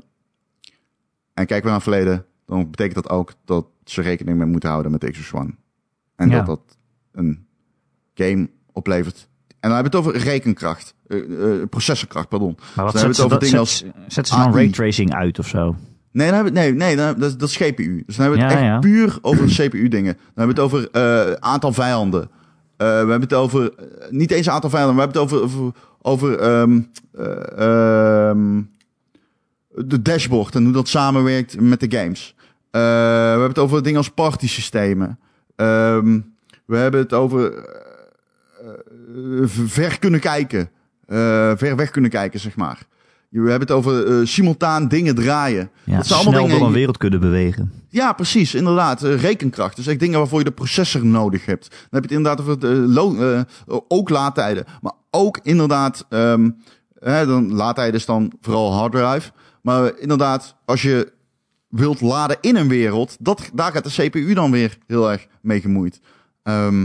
En kijken we naar het verleden, dan betekent dat ook dat ze rekening mee moeten houden met de Xbox One. En Ja. dat dat een game oplevert. En dan hebben we het over rekenkracht. eh, eh, processorkracht, pardon. Maar wat het ze, over dan- dingen zet- zetten ze dan raytracing uit of zo? Nee, dan hebben we, nee, nee dan, dat, dat is GPU. Dus dan hebben we het Ja, echt ja. puur over <clears throat> CPU-dingen. Dan hebben we het over eh, aantal vijanden. Eh, we hebben het over, eh, niet eens aantal vijanden, we hebben het over, over, over ehm, eh, ehm, de dashboard en hoe dat samenwerkt met de games. We hebben het over dingen als partysystemen. Ehm, we hebben het over ver kunnen kijken. Ver weg kunnen kijken, zeg maar. We hebben het over simultaan dingen draaien. Ja, dat zijn snel allemaal door dingen. een wereld kunnen bewegen. Ja, precies, inderdaad. Eh, rekenkracht. Dus echt dingen waarvoor je de processor nodig hebt. Dan heb je het inderdaad over de lo- eh, ook laadtijden. Maar ook inderdaad, ehm, hè, dan, laadtijden is dan vooral harddrive. Maar inderdaad, als je wilt laden in een wereld, dat, daar gaat de CPU dan weer heel erg mee gemoeid. Ehm,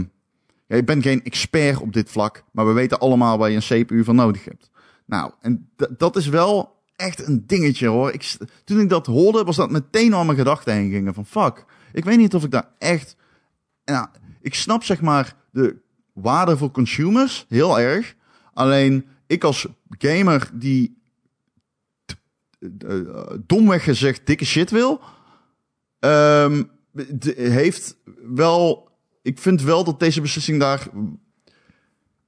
ja, ik ben geen expert op dit vlak, maar we weten allemaal waar je een CPU voor nodig hebt. Nou, en dat is wel echt een dingetje hoor. Ik, toen ik dat hoorde, was dat meteen al mijn gedachten heen gingen van fuck. Ik weet niet of ik daar echt... Nou, ik snap zeg maar de waarde voor consumers heel erg. Alleen ik als gamer die eh, eh, domweg gezegd dikke shit wil, ehm, heeft wel... Ik vind wel dat deze beslissing daar...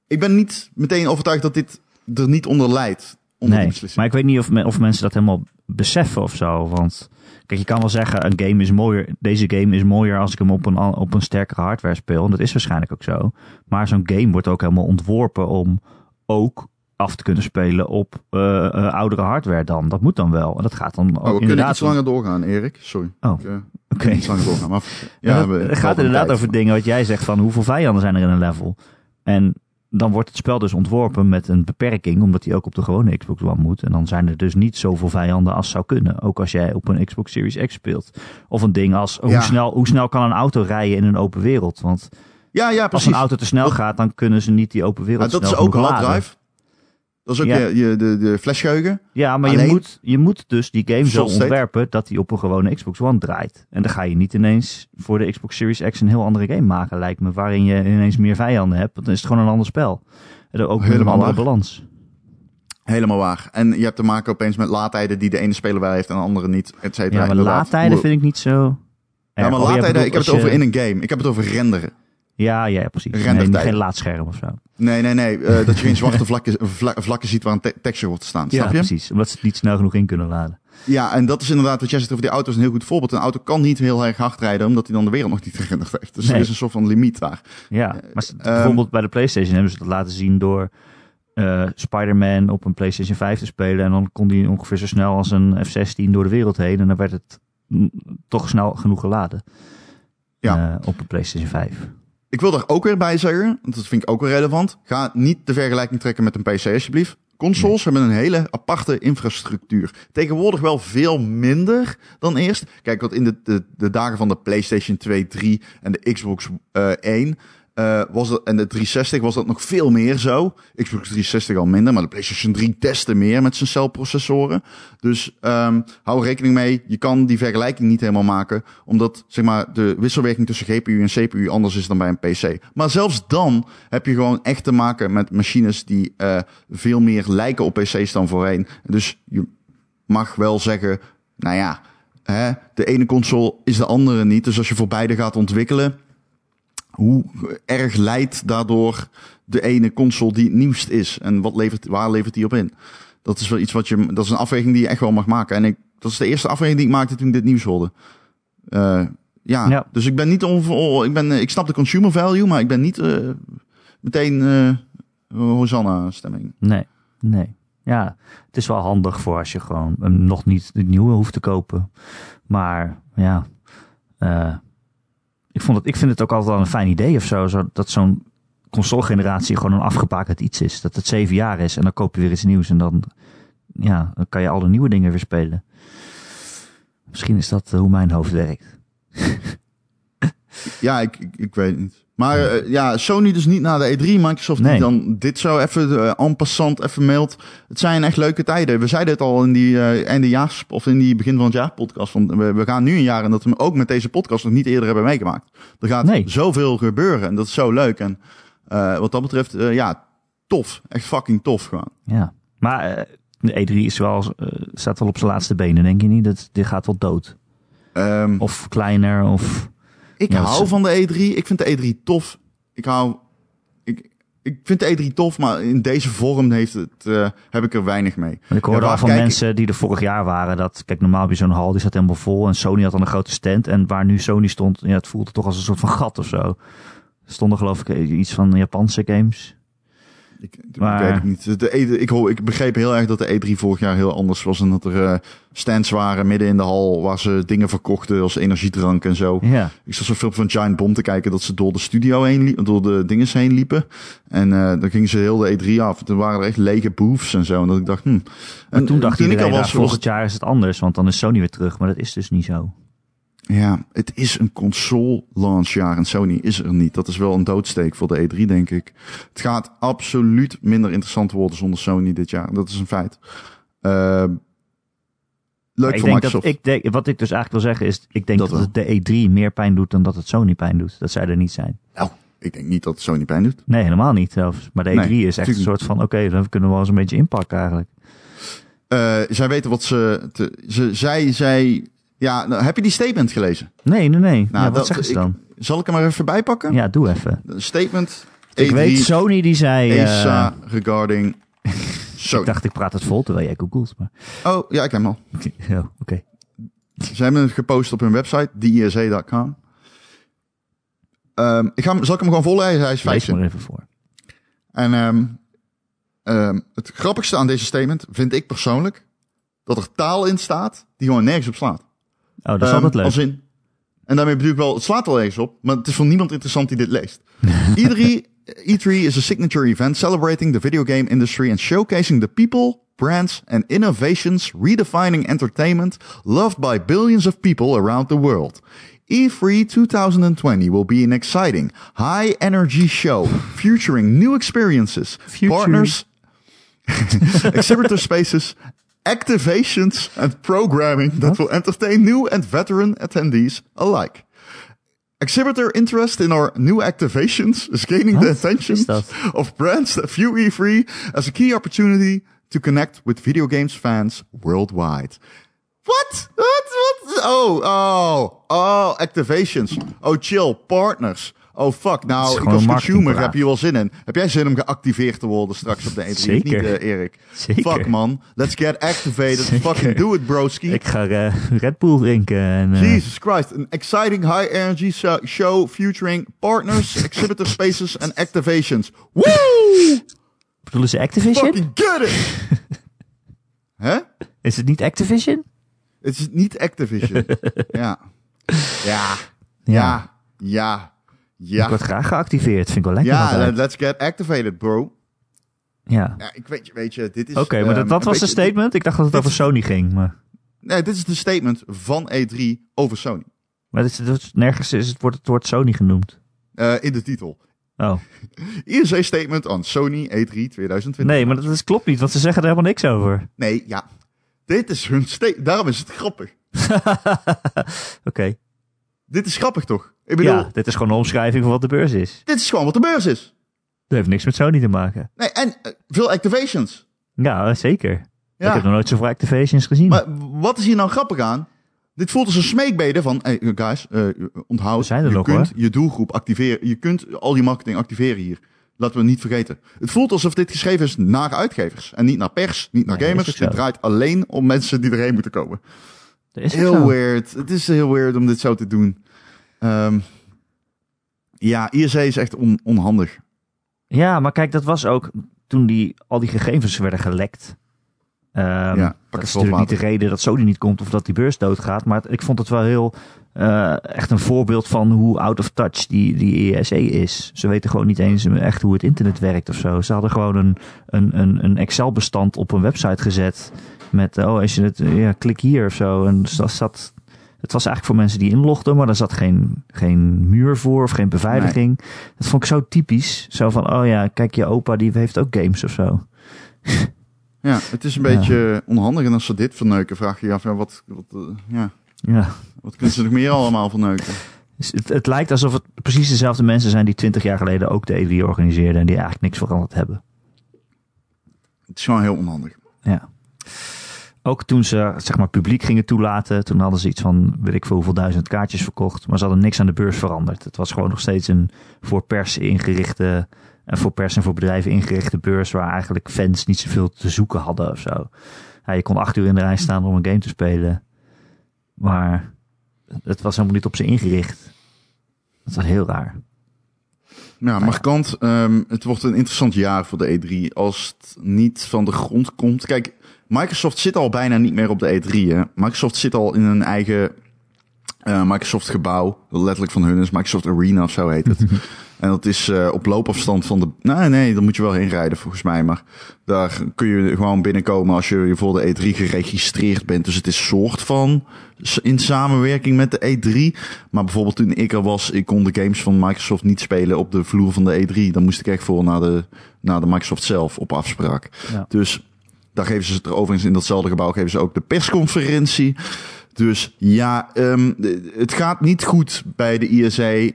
Ik ben niet meteen overtuigd dat dit er niet onder leidt. Onder Nee, maar ik weet niet of, me- of mensen dat helemaal beseffen of zo. Want kijk, je kan wel zeggen, een game is mooier. Deze game is mooier als ik hem op een, op een sterkere hardware speel. En dat is waarschijnlijk ook zo. Maar zo'n game wordt ook helemaal ontworpen om ook af te kunnen spelen op eh, eh, oudere hardware dan. Dat moet dan wel. En dat gaat dan ook Oh, we kunnen inderdaad iets langer doorgaan, Erik. Sorry. Oh, eh, Oké. Iets langer doorgaan. Maar, <laughs> Ja, het, gaat inderdaad over dingen wat jij zegt van hoeveel vijanden zijn er in een level. En dan wordt het spel dus ontworpen met een beperking, omdat hij ook op de gewone Xbox One moet. En dan zijn er dus niet zoveel vijanden als zou kunnen. Ook als jij op een Xbox Series X speelt. Of een ding als hoe, Ja. snel, hoe snel kan een auto rijden in een open wereld? Want Ja, ja, als precies. een auto te snel gaat, dan kunnen ze niet die open wereld Maar dat is ook hard laden. drive. Dat is ook Ja. je, je, de, de flashgeheugen. Ja, maar je moet, je moet dus die game zo ontwerpen dat die op een gewone Xbox One draait. En dan ga je niet ineens voor de Xbox Series X een heel andere game maken, lijkt me. Waarin je ineens meer vijanden hebt. Want dan is het gewoon een ander spel. En ook met een Helemaal andere waar. balans. Helemaal waar. En je hebt te maken opeens met laadtijden die de ene speler wel heeft en de andere niet. Et cetera. Ja, maar laadtijden vind ik niet zo... Ja, maar Oh, laadtijden, bedoelt ik heb het over je- in een game. Ik heb het over renderen. Ja, ja, ja, precies. Nee, geen laadscherm of zo. Nee, nee, nee. eh, dat je geen <laughs> zwarte vlakken, vla- vlakken ziet waar een te- texture wordt te staan. Ja, Snap je? precies. Omdat ze het niet snel genoeg in kunnen laden. Ja, en dat is inderdaad wat jij zegt over die auto's een heel goed voorbeeld. Een auto kan niet heel erg hard rijden, omdat hij dan de wereld nog niet <laughs> gerenderd heeft. Dus er is een soort van limiet daar. Ja, maar s- ehm, bijvoorbeeld bij de PlayStation hebben ze dat laten zien door eh, Spider-Man op een PlayStation 5 te spelen. En dan kon die ongeveer zo snel als een F-16 door de wereld heen. En dan werd het mm, toch snel genoeg geladen. Ja. Eh, op een PlayStation 5. Ik wil daar ook weer bij zeggen, want dat vind ik ook wel relevant. Ga niet de vergelijking trekken met een PC alsjeblieft. Consoles hebben een hele aparte infrastructuur. Tegenwoordig wel veel minder dan eerst. Kijk, wat in de, de, dagen van de PlayStation 2, 3 en de Xbox eh 1 eh, was dat, en de 360 was dat nog veel meer zo. Xbox 360 al minder, maar de PlayStation 3 testte meer met zijn celprocessoren. Dus ehm, hou er rekening mee, je kan die vergelijking niet helemaal maken, omdat zeg maar, de wisselwerking tussen GPU en CPU anders is dan bij een PC. Maar zelfs dan heb je gewoon echt te maken met machines die eh, veel meer lijken op PC's dan voorheen. Dus je mag wel zeggen, nou ja, hè, de ene console is de andere niet. Dus als je voor beide gaat ontwikkelen, hoe erg leidt daardoor de ene console die het nieuwst is? En wat levert, waar levert die op in? Dat is wel iets wat je, dat is een afweging die je echt wel mag maken. En ik, dat is de eerste afweging die ik maakte toen ik dit nieuws hoorde. Eh, ja, Ja. dus ik ben niet onver, ik ben, ik snap de consumer value, maar ik ben niet eh, meteen eh Hosanna stemming. Nee, nee. Ja, het is wel handig voor als je gewoon nog niet de nieuwe hoeft te kopen. Maar ja, eh, ik, vond het, ik vind het ook altijd wel een fijn idee of zo. dat zo'n console-generatie gewoon een afgebakend iets is. Dat het zeven jaar is en dan koop je weer iets nieuws. En dan, ja, dan kan je alle nieuwe dingen weer spelen. Misschien is dat eh, hoe mijn hoofd werkt. <laughs> Ja, ik, ik, ik weet niet. Maar eh, ja, Sony dus niet naar de E3. Microsoft Nee. die dan dit zo even eh, en passant even mailt. Het zijn echt leuke tijden. We zeiden het al in die eh eindejaars of in die begin van het jaar podcast. Want we, we gaan nu een jaar en dat we ook met deze podcast nog niet eerder hebben meegemaakt. Er gaat Nee. zoveel gebeuren en dat is zo leuk. En wat dat betreft, ja, tof. Echt fucking tof gewoon. Ja, maar De E3 is wel, staat wel op zijn laatste benen, denk je niet? Dat, dit gaat wel dood. Ehm, Of kleiner, of... ik hou van de E3. Ik vind de E3 tof. Ik hou... Ik, ik vind de E3 tof, maar in deze vorm heeft het, eh, heb ik er weinig mee. Ik hoorde Ja, al van kijk mensen die er vorig jaar waren. Dat, kijk, normaal je zo'n hal, die zat helemaal vol. En Sony had dan een grote stand. En waar nu Sony stond, ja, het voelde toch als een soort van gat of zo. Stonden geloof ik iets van Japanse games. Ik, ik weet het niet. De E3, ik, hoor, ik begreep heel erg dat de E3 vorig jaar heel anders was. En dat er eh, stands waren midden in de hal waar ze dingen verkochten als energiedrank en zo. Ja, Ik zat zo'n film van Giant Bomb te kijken dat ze door de studio heen liepen, door de dinges heen liepen. En eh dan gingen ze heel de E3 af. Toen waren er echt lege booths en zo. En dat ik dacht, hm. En toen dacht ik al nou, was, volgend jaar is het anders. Want dan is Sony weer terug. Maar dat is dus niet zo. Ja, het is een console launchjaar en Sony is er niet. Dat is wel een doodsteek voor de E3, denk ik. Het gaat absoluut minder interessant worden zonder Sony dit jaar. Dat is een feit. Eh, leuk ik voor denk Microsoft. dat, ik denk, wat ik dus eigenlijk wil zeggen is, ik denk Dat dat, het de E3 meer pijn doet dan dat het Sony pijn doet. Dat zij er niet zijn. Nou, ik denk niet dat Sony pijn doet. Nee, helemaal niet zelfs. Maar de E3 Nee, is echt een soort van, oké, dan kunnen we wel eens een beetje inpakken eigenlijk. Eh, zij weten wat ze, te, ze... Zij, zij... Ja, nou, heb je die statement gelezen? Nee, nee, nee. Nou, ja, wat zeggen ze ik- dan? Zal ik hem er even bij pakken? Ja, doe even. Statement. Ik E3, weet, Sony die zei... eh, ESA regarding <laughs> Sony. ik dacht, ik praat het vol terwijl jij googelt. Maar... Oh, ja, ik heb hem al. <laughs> Oh, oké. Ze hebben het gepost op hun website, thesa.com. Ehm ik ga hem, zal ik hem gewoon vollezen? Hij is vijf Lees maar even voor. En ehm, ehm, het grappigste aan deze statement vind ik persoonlijk dat er taal in staat die gewoon nergens op slaat. Oh, dat is Ehm, altijd leuk. Als in, en daarmee bedoel ik wel, het slaat wel ergens op, maar het is voor niemand interessant die dit leest. <laughs> E3, E3 is a signature event celebrating the video game industry and showcasing the people, brands and innovations redefining entertainment loved by billions of people around the world. E3 2020 will be an exciting, high energy show featuring new experiences, Future- partners, <laughs> exhibitor spaces, activations, and programming that will entertain new and veteran attendees alike. Exhibitor interest in our new activations is gaining the attention of brands that view E3 as a key opportunity to connect with video games fans worldwide. What? What? What? Oh, oh, oh, activations. Oh, chill. Partners. Oh, fuck. Nou, ik als consumer heb hier wel zin in. Heb jij zin om geactiveerd te worden straks op de E3? Zeker. Niet, eh, Erik? Zeker. Fuck, man. Let's get activated. Zeker. Fucking do it, broski. Ik ga eh, Red Bull drinken. En, eh, Jesus Christ. An exciting high energy show featuring partners, exhibitor spaces and activations. Woo! bedoelen ze Activision? Fucking get it! <laughs> Hè? Is het niet Activision? Het is niet Activision. <laughs> ja. Ja. Ja. Ja. Ja. word graag geactiveerd. Vind ik wel lekker. Ja, let's get activated, bro. ja. Ja, ik weet je, weet je, dit is... Oké, maar ehm, dat, dat was een statement. Ik dacht dat het over Sony ging. Maar, Nee, dit is de statement van E3 over Sony. maar dit is, dit is- nergens is het, wordt het woord Sony genoemd. Eh, in de titel. Oh. <laughs> ISA statement on Sony E E3 2020. Nee, maar dat is, klopt niet, want ze zeggen er helemaal niks over. Nee, ja. Dit is hun statement. Daarom is het grappig. <laughs> Oké. Dit is grappig toch? Ik bedoel, Ja, dit is gewoon een omschrijving van wat de beurs is. dit is gewoon wat de beurs is. Dat heeft niks met Sony te maken. Nee, en eh, veel activations. Ja, zeker. Ja. Ik heb nog nooit zoveel activations gezien. Maar wat is hier nou grappig aan? Dit voelt als een smeekbede van, hey guys, eh onthoud, zijn er je nog, kunt hoor. je doelgroep activeren. Je kunt al je marketing activeren hier. Laten we het niet vergeten. Het voelt alsof dit geschreven is naar uitgevers. En niet naar pers, niet naar gamers. Dit draait alleen om mensen die erheen moeten komen. dat is Heel zo. weird. Het is heel weird om dit zo te doen. Ehm, ja, IRC is echt on- onhandig. Ja, maar kijk, dat was ook toen die, al die gegevens werden gelekt. Ehm, Ja, dat is natuurlijk niet de reden dat Sony niet komt of dat die beurs doodgaat. Maar ik vond het wel heel eh, echt een voorbeeld van hoe out of touch die, die ESE is. Ze weten gewoon niet eens echt hoe het internet werkt of zo. Ze hadden gewoon een, een, een, een Excel-bestand op een website gezet. Met, oh, als je het, ja, klik hier of zo. En dat zat, het was eigenlijk voor mensen die inlogden, maar er zat geen, geen muur voor of geen beveiliging. Dat vond ik zo typisch. Zo van, oh ja, kijk, je opa die heeft ook games of zo. <laughs> Ja, het is een Ja. beetje onhandig. En als ze dit verneuken, vraag je je af, ja, wat, wat, eh, ja, Ja. wat kunnen ze nog meer allemaal verneuken? Dus het, het lijkt alsof het precies dezelfde mensen zijn die twintig jaar geleden ook de E3 organiseerden en die eigenlijk niks veranderd hebben. Het is gewoon heel onhandig. Ja. Ook toen ze zeg maar publiek gingen toelaten, toen hadden ze iets van weet ik veel hoeveel duizend kaartjes verkocht, maar ze hadden niks aan de beurs veranderd. Het was gewoon nog steeds een voor pers ingerichte en voor pers en voor bedrijven ingerichte beurs waar eigenlijk fans niet zoveel te zoeken hadden of zo. Ja, je kon acht uur in de rij staan om een game te spelen, maar het was helemaal niet op ze ingericht. Dat was heel raar. Ja, markant. Um, het wordt een interessant jaar voor de E3 als het niet van de grond komt. Kijk, Microsoft zit al bijna niet meer op de E3. Hè? Microsoft zit al in een eigen uh, Microsoft gebouw. Letterlijk van hun is Microsoft Arena of zo heet het. <laughs> en dat is uh, op loopafstand van de... Nee, nee, dan moet je wel heen rijden volgens mij. Maar daar kun je gewoon binnenkomen als je voor de E3 geregistreerd bent. Dus het is soort van in samenwerking met de E3. Maar bijvoorbeeld toen ik er was, ik kon de games van Microsoft niet spelen op de vloer van de E3. Dan moest ik echt voor naar de, naar de Microsoft zelf op afspraak. Ja. Dus daar geven ze het er overigens in datzelfde gebouw geven ze ook de persconferentie. Dus ja, um, het gaat niet goed bij de ISA. Uh,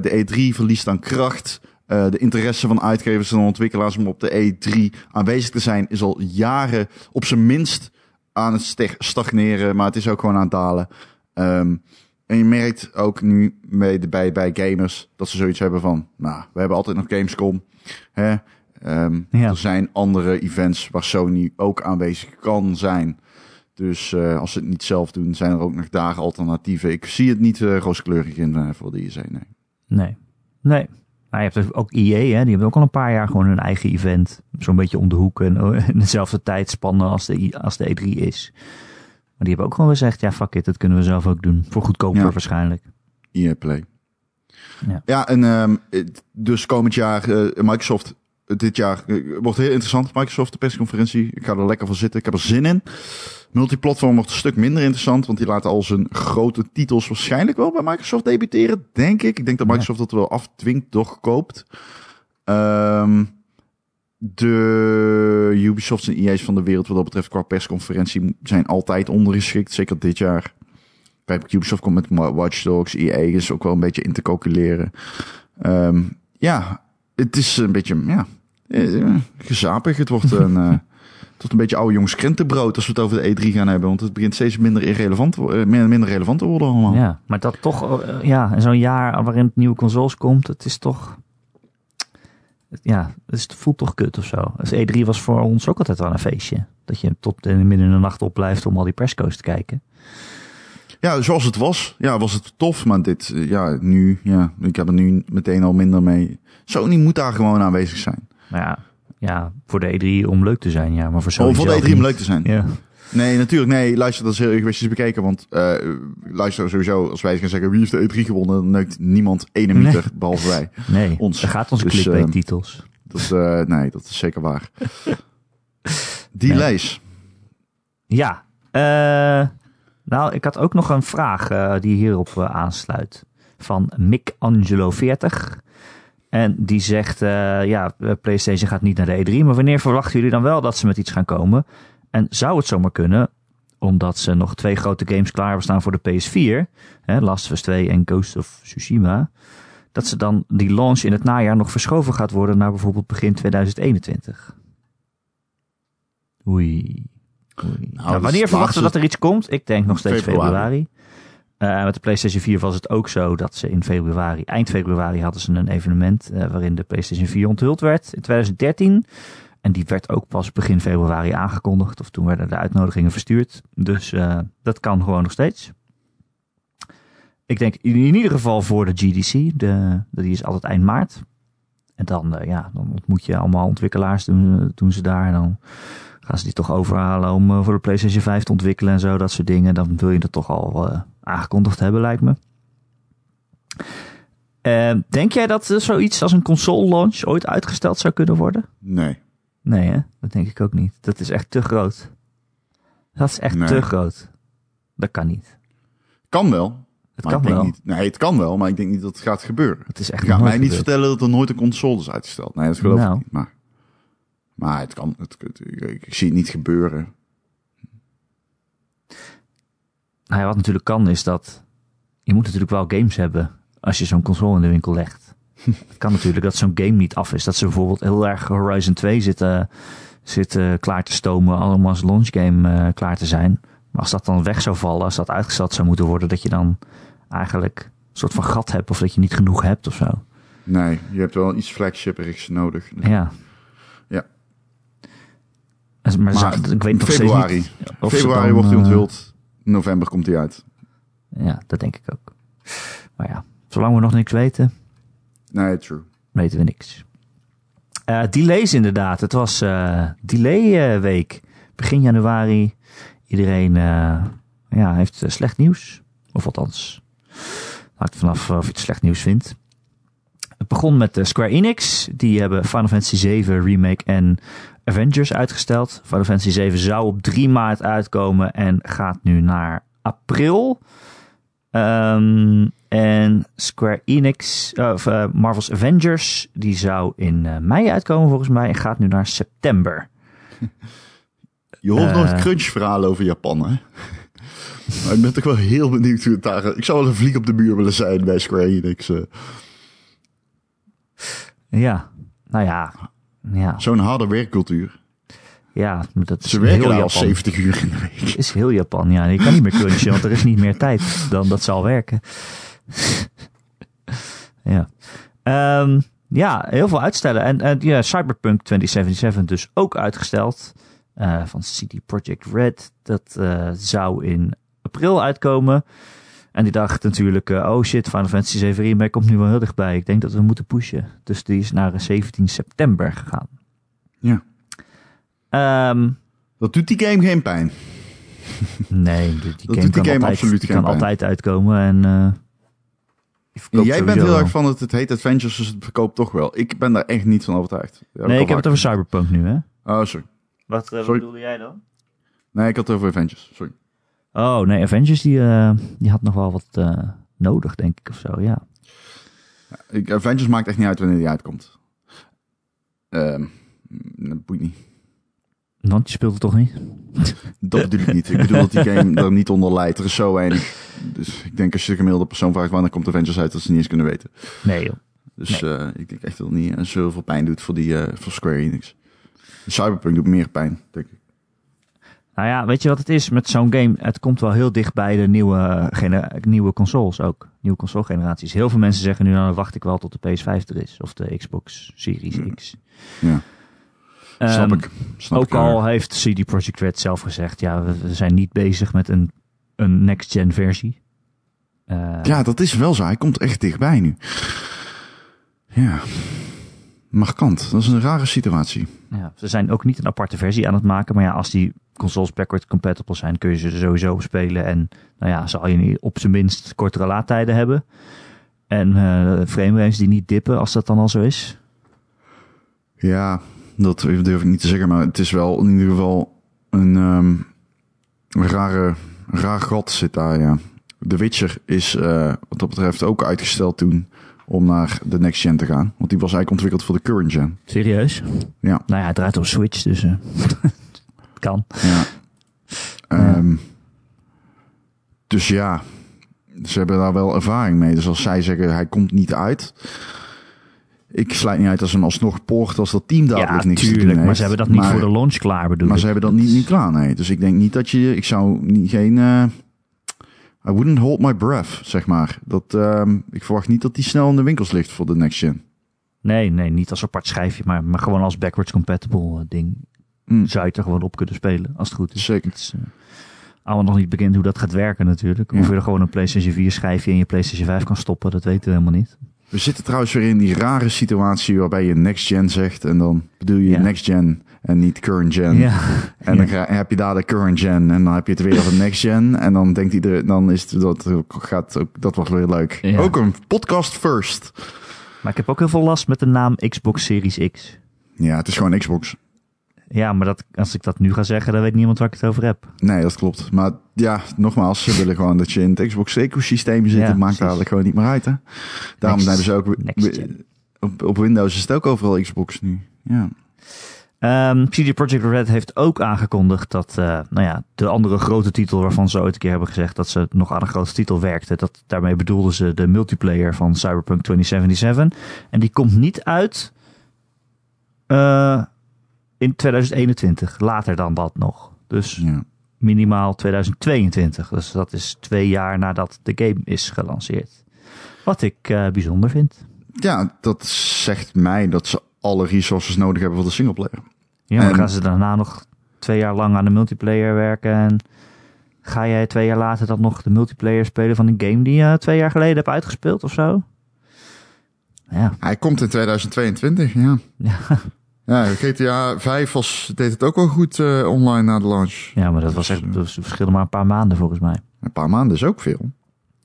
de E3 verliest aan kracht. Uh, de interesse van uitgevers en ontwikkelaars om op de E3 aanwezig te zijn is al jaren op zijn minst aan het stagneren, maar het is ook gewoon aan het dalen. Um, en je merkt ook nu bij, bij, bij gamers dat ze zoiets hebben van, nou, we hebben altijd nog Gamescom. Hè? Um, ja. Er zijn andere events waar Sony ook aanwezig kan zijn. Dus uh, als ze het niet zelf doen, zijn er ook nog dagen alternatieven. Ik zie het niet uh, rooskleurig in uh, voor de IEC, nee. Nee, nee. Maar je hebt dus ook hè? die hebben ook al een paar jaar gewoon hun eigen event. Zo'n beetje om de hoek en <laughs> in dezelfde tijdspannen als de, als de E3 is. Maar die hebben ook gewoon gezegd, ja fuck it, dat kunnen we zelf ook doen. Voor goedkoper ja. waarschijnlijk. EA Play. Ja, ja en um, dus komend jaar Microsoft dit jaar wordt heel interessant. Microsoft, de persconferentie. Ik ga er lekker van zitten. Ik heb er zin in. Multiplatform wordt een stuk minder interessant, want die laten al zijn grote titels waarschijnlijk wel bij Microsoft debuteren, denk ik. Ik denk dat Microsoft dat wel afdwingt, toch koopt. Um, de Ubisofts en EA's van de wereld wat dat betreft qua persconferentie zijn altijd ondergeschikt, zeker dit jaar. Kijk, Ubisoft komt met Watch Dogs, EA is ook wel een beetje in te calculeren. Um, ja, het is een beetje, ja, eh, gezapig. Het wordt een, <laughs> uh, tot een beetje oude jongens krentenbrood als we het over de E3 gaan hebben. Want het begint steeds minder, irrelevant, uh, minder relevant te worden allemaal. Ja, maar dat toch, uh, ja, in zo'n jaar waarin het nieuwe consoles komt, het is toch... Ja, het voelt toch kut of zo. Dus E3 was voor ons ook altijd wel een feestje. Dat je tot in midden in de nacht opblijft om al die persco's te kijken. Ja, zoals het was. Ja, was het tof. Maar dit, ja, nu, ja, ik heb er nu meteen al minder mee. Sony moet daar gewoon aanwezig zijn. Maar ja, ja, voor de E3 om leuk te zijn, ja. Maar voor Sony oh, voor de E3 om leuk te zijn. Ja. Nee, natuurlijk. Nee, luister, dat is heel egoïstisch bekeken. Want uh, luister sowieso, als wij gaan zeggen wie heeft de E3 gewonnen, dan neukt niemand ene meter, nee. behalve wij. <laughs> Nee, ons. Er gaat onze dus, clickbait-titels. Uh, dat, uh, nee, dat is zeker waar. Die nee. lees. Ja. Nou, ik had ook nog een vraag die hierop aansluit. Van Mick Angelo 40. En die zegt, uh, ja, PlayStation gaat niet naar de E3. Maar wanneer verwachten jullie dan wel dat ze met iets gaan komen? En zou het zomaar kunnen, omdat ze nog twee grote games klaar staan voor de PS4, hè, Last of Us 2 en Ghost of Tsushima, dat ze dan die launch in het najaar nog verschoven gaat worden naar bijvoorbeeld begin 2021? Oei. Nou, nou, wanneer verwachten we dat er iets komt? Ik denk nog steeds februari. februari. Uh, met de PlayStation 4 was het ook zo dat ze in februari, eind februari, hadden ze een evenement uh, waarin de PlayStation 4 onthuld werd in 2013. En die werd ook pas begin februari aangekondigd, of toen werden de uitnodigingen verstuurd. Dus uh, dat kan gewoon nog steeds. Ik denk in ieder geval voor de GDC, de, die is altijd eind maart. En dan, ja, dan ontmoet je allemaal ontwikkelaars, doen, doen ze daar. En dan gaan ze die toch overhalen om voor de PlayStation 5 te ontwikkelen en zo, dat soort dingen. Dan wil je er toch al aangekondigd hebben, lijkt me. Uh, denk jij dat zoiets als een console launch ooit uitgesteld zou kunnen worden? Nee. Nee, hè? Dat denk ik ook niet. Dat is echt te groot. Dat is echt nee. te groot. Dat kan niet. Kan wel. Het kan wel. Niet, nee, het kan wel, maar ik denk niet dat het gaat gebeuren. Het is echt gaat mij niet vertellen dat er nooit een console is uitgesteld. Nee, dat geloof nou. ik niet. Maar, maar het kan. Het, het, ik, ik zie het niet gebeuren. Nou ja, wat natuurlijk kan is dat je moet natuurlijk wel games hebben als je zo'n console in de winkel legt. <laughs> het kan natuurlijk dat zo'n game niet af is. Dat ze bijvoorbeeld heel erg Horizon 2 zitten, zit eh, klaar te stomen, allemaal als launchgame eh, klaar te zijn. Maar als dat dan weg zou vallen, als dat uitgesteld zou moeten worden, dat je dan eigenlijk een soort van gat hebt of dat je niet genoeg hebt of zo. Nee, je hebt wel iets flagshipperigs nodig. Ja. Maar, Maar ik weet nog februari. niet of Februari dan, wordt hij eh, onthuld. November komt hij uit. Ja, dat denk ik ook. Maar ja, zolang we nog niks weten, Nee, true. weten we niks. Eh, delays inderdaad. Het was eh delay week. Begin januari. Iedereen ja, heeft slecht nieuws. Of althans, hangt vanaf of je het slecht nieuws vindt. Het begon met Square Enix. Die hebben Final Fantasy 7 Remake en Avengers uitgesteld. Final Fantasy 7 zou op 3 maart uitkomen en gaat nu naar april. Ehm, en Square Enix, of eh, Marvel's Avengers, die zou in eh, mei uitkomen volgens mij en gaat nu naar september. <laughs> Je hoort Eh. nooit crunch-verhalen over Japan, hè? maar ik ben toch wel heel benieuwd hoe het daar... Ik zou wel een vlieg op de muur willen zijn bij Square Enix. Ja, nou ja, ja, Zo'n harde werkcultuur. ja dat is Ze werken heel al Japan. 70 uur in de week. Is heel Japan, ja. Je kan niet meer crunchen, want er is niet meer tijd dan dat zal werken. <laughs> ja. Ehm, ja, heel veel uitstellen. En ja, Cyberpunk 2077 dus ook uitgesteld. eh, van CD Projekt Red. Dat eh, zou in april uitkomen. En die dacht natuurlijk, eh, oh shit, Final Fantasy 7 Remake komt nu wel heel dichtbij. Ik denk dat we moeten pushen. Dus die is naar eh, 17 september gegaan. Ja. Ehm, Dat doet die game geen pijn. <laughs> Nee, die, die doet game die kan, game altijd, absoluut die geen kan pijn. altijd uitkomen. En, eh, Jij bent heel erg van het, het heet Adventures, dus het verkoopt toch wel. Ik ben daar echt niet van overtuigd. Ja, Nee, ik heb het over Cyberpunk nu, hè? Oh, sorry. Wat, Sorry. bedoelde jij dan? Nee, ik had het over Avengers. Sorry. Oh, nee, Avengers die, eh, die had nog wel wat eh, nodig, denk ik, of zo, ja. Ik, Avengers maakt echt niet uit wanneer die uitkomt. Ehm dat boeit niet. Want je speelt het toch niet? Dat bedoel ik niet. Ik bedoel dat die game er niet onder leidt. Er is zo weinig. Dus ik denk als je de gemiddelde persoon vraagt wanneer komt Avengers uit, dat ze niet eens kunnen weten. Nee, joh. Dus eh, ik denk echt dat het niet zoveel pijn doet voor, die, voor Square Enix. Cyberpunk doet meer pijn, denk ik. Nou ja, weet je wat het is met zo'n game? Het komt wel heel dicht bij de nieuwe, nieuwe consoles ook. Nieuwe console generaties. Heel veel mensen zeggen nu, nou dan wacht ik wel tot de PS5 er is. Of de Xbox Series X. Ja, snap Ehm, ik. Snap Ook ik al heeft CD Projekt Red zelf gezegd, ja, we, we zijn niet bezig met een, een next-gen versie. Eh, Ja, dat is wel zo. Hij komt echt dichtbij nu. Ja. Markant. Dat is een rare situatie. ja, ze zijn ook niet een aparte versie aan het maken, maar ja, als die consoles backward compatible zijn, kun je ze sowieso spelen. En nou ja, zal je op zijn minst kortere laadtijden hebben. En eh framerates die niet dippen, als dat dan al zo is. Ja, dat durf ik niet te zeggen. Maar het is wel in ieder geval een, een rare, raar gat zit daar, ja. The Witcher is eh, wat dat betreft ook uitgesteld toen om naar de next gen te gaan. Want die was eigenlijk ontwikkeld voor de current gen. Serieus? Ja. Nou ja, het draait op Switch, dus eh, <laughs> kan. Ja. Ehm, dus ja, ze hebben daar wel ervaring mee. Dus als zij zeggen hij komt niet uit. Ik sluit niet uit als ze hem alsnog poort als dat team dadelijk Ja, niks te doen tuurlijk, maar ze hebben dat niet Maar- voor de launch klaar bedoel Maar ze hebben dat niet, niet klaar, nee. Dus ik denk niet dat je... Ik zou niet, geen... eh, I wouldn't hold my breath, zeg maar. Dat, ehm, ik verwacht niet dat die snel in de winkels ligt voor de next gen. Nee, nee, niet als apart schijfje, maar, maar gewoon als backwards compatible eh, ding. Mm. Zou je er gewoon op kunnen spelen, als het goed is. Zeker. Het is eh, allemaal nog niet bekend hoe dat gaat werken natuurlijk. Of je er gewoon een PlayStation 4 schijfje in je PlayStation 5 kan stoppen, dat weten we helemaal niet. We zitten trouwens weer in die rare situatie waarbij je next gen zegt. En dan bedoel je Ja. next gen en niet current gen. Ja, En dan ga- heb je daar de current gen en dan heb je het weer over next gen. En dan denkt iedereen, dan is het, dat, gaat ook, dat wordt weer leuk. Ja. Ook een podcast first. maar ik heb ook heel veel last met de naam Xbox Series X. Ja, het is gewoon Xbox. Ja, maar dat, als ik dat nu ga zeggen, dan weet niemand waar ik het over heb. Nee, dat klopt. Maar ja, nogmaals, ze willen gewoon dat je in het Xbox ecosysteem zit. Ja, het maakt eigenlijk gewoon niet meer uit, hè. Daarom Next- hebben ze ook... Op, op Windows is het ook overal Xbox nu. Ja. Ehm CD Projekt Red heeft ook aangekondigd dat eh, nou ja, de andere grote titel waarvan ze ooit een keer hebben gezegd dat ze nog aan een grote titel werkten. Dat, daarmee bedoelden ze de multiplayer van Cyberpunk 2077. En die komt niet uit eh, in 2021. Later dan dat nog. Dus Ja. minimaal 2022. Dus dat is twee jaar nadat de game is gelanceerd. Wat ik eh, bijzonder vind. ja, dat zegt mij dat ze alle resources nodig hebben voor de singleplayer. Ja, maar En- gaan ze daarna nog twee jaar lang aan de multiplayer werken? En ga jij twee jaar later dan nog de multiplayer spelen van een game die je twee jaar geleden hebt uitgespeeld of zo? Ja, Hij komt in 2022, ja. ja. <laughs> Ja, GTA 5 was, deed het ook wel goed eh, online na de launch. ja maar dat was echt, dat verschilde maar een paar maanden volgens mij. Een paar maanden is ook veel.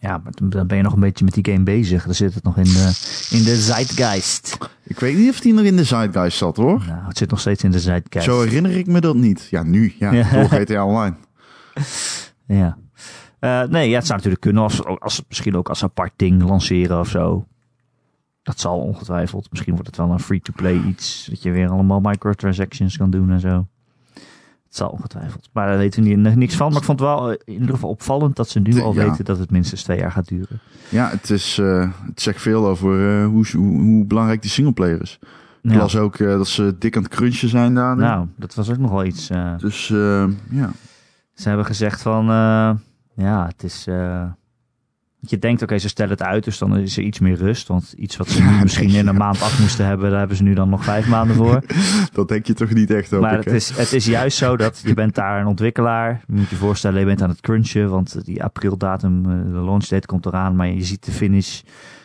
Ja, maar dan ben je nog een beetje met die game bezig. Dan zit het nog in de, in de zeitgeist. Ik weet niet of die nog in de Zeitgeist zat, hoor. Nou, het zit nog steeds in de zeitgeist. Zo herinner ik me dat niet. Ja, nu. Ja, Ja. door GTA Online. <laughs> Ja. Eh, nee, ja, het zou natuurlijk kunnen als, als misschien ook als apart ding lanceren of zo. Dat zal ongetwijfeld. Misschien wordt het wel een free-to-play iets. Dat je weer allemaal microtransactions kan doen en zo. Het zal ongetwijfeld. Maar daar weten we niet, niks van. Maar ik vond het wel eh, in ieder geval opvallend dat ze nu al ja. weten dat het minstens twee jaar gaat duren. Ja, het, is, eh, het zegt veel over eh, hoe, hoe, hoe belangrijk die singleplayer is. Ik Ja. las ook dat ze dik aan het crunchen zijn daar. nu. Nou, dat was ook nog wel iets. Dus eh, ja. Ze hebben gezegd van, ja, het is... je denkt, oké, ze stellen het uit, dus dan is er iets meer rust. Want iets wat ze nu Ja, misschien nee, in een ja. maand af moesten hebben, daar hebben ze nu dan nog vijf maanden voor. <laughs> dat denk je toch niet echt, hoop maar ik, het is, het is juist zo dat je bent daar een ontwikkelaar. Je moet je voorstellen, je bent aan het crunchen, want die aprildatum, eh, de launch date komt eraan. Maar je ziet de finish,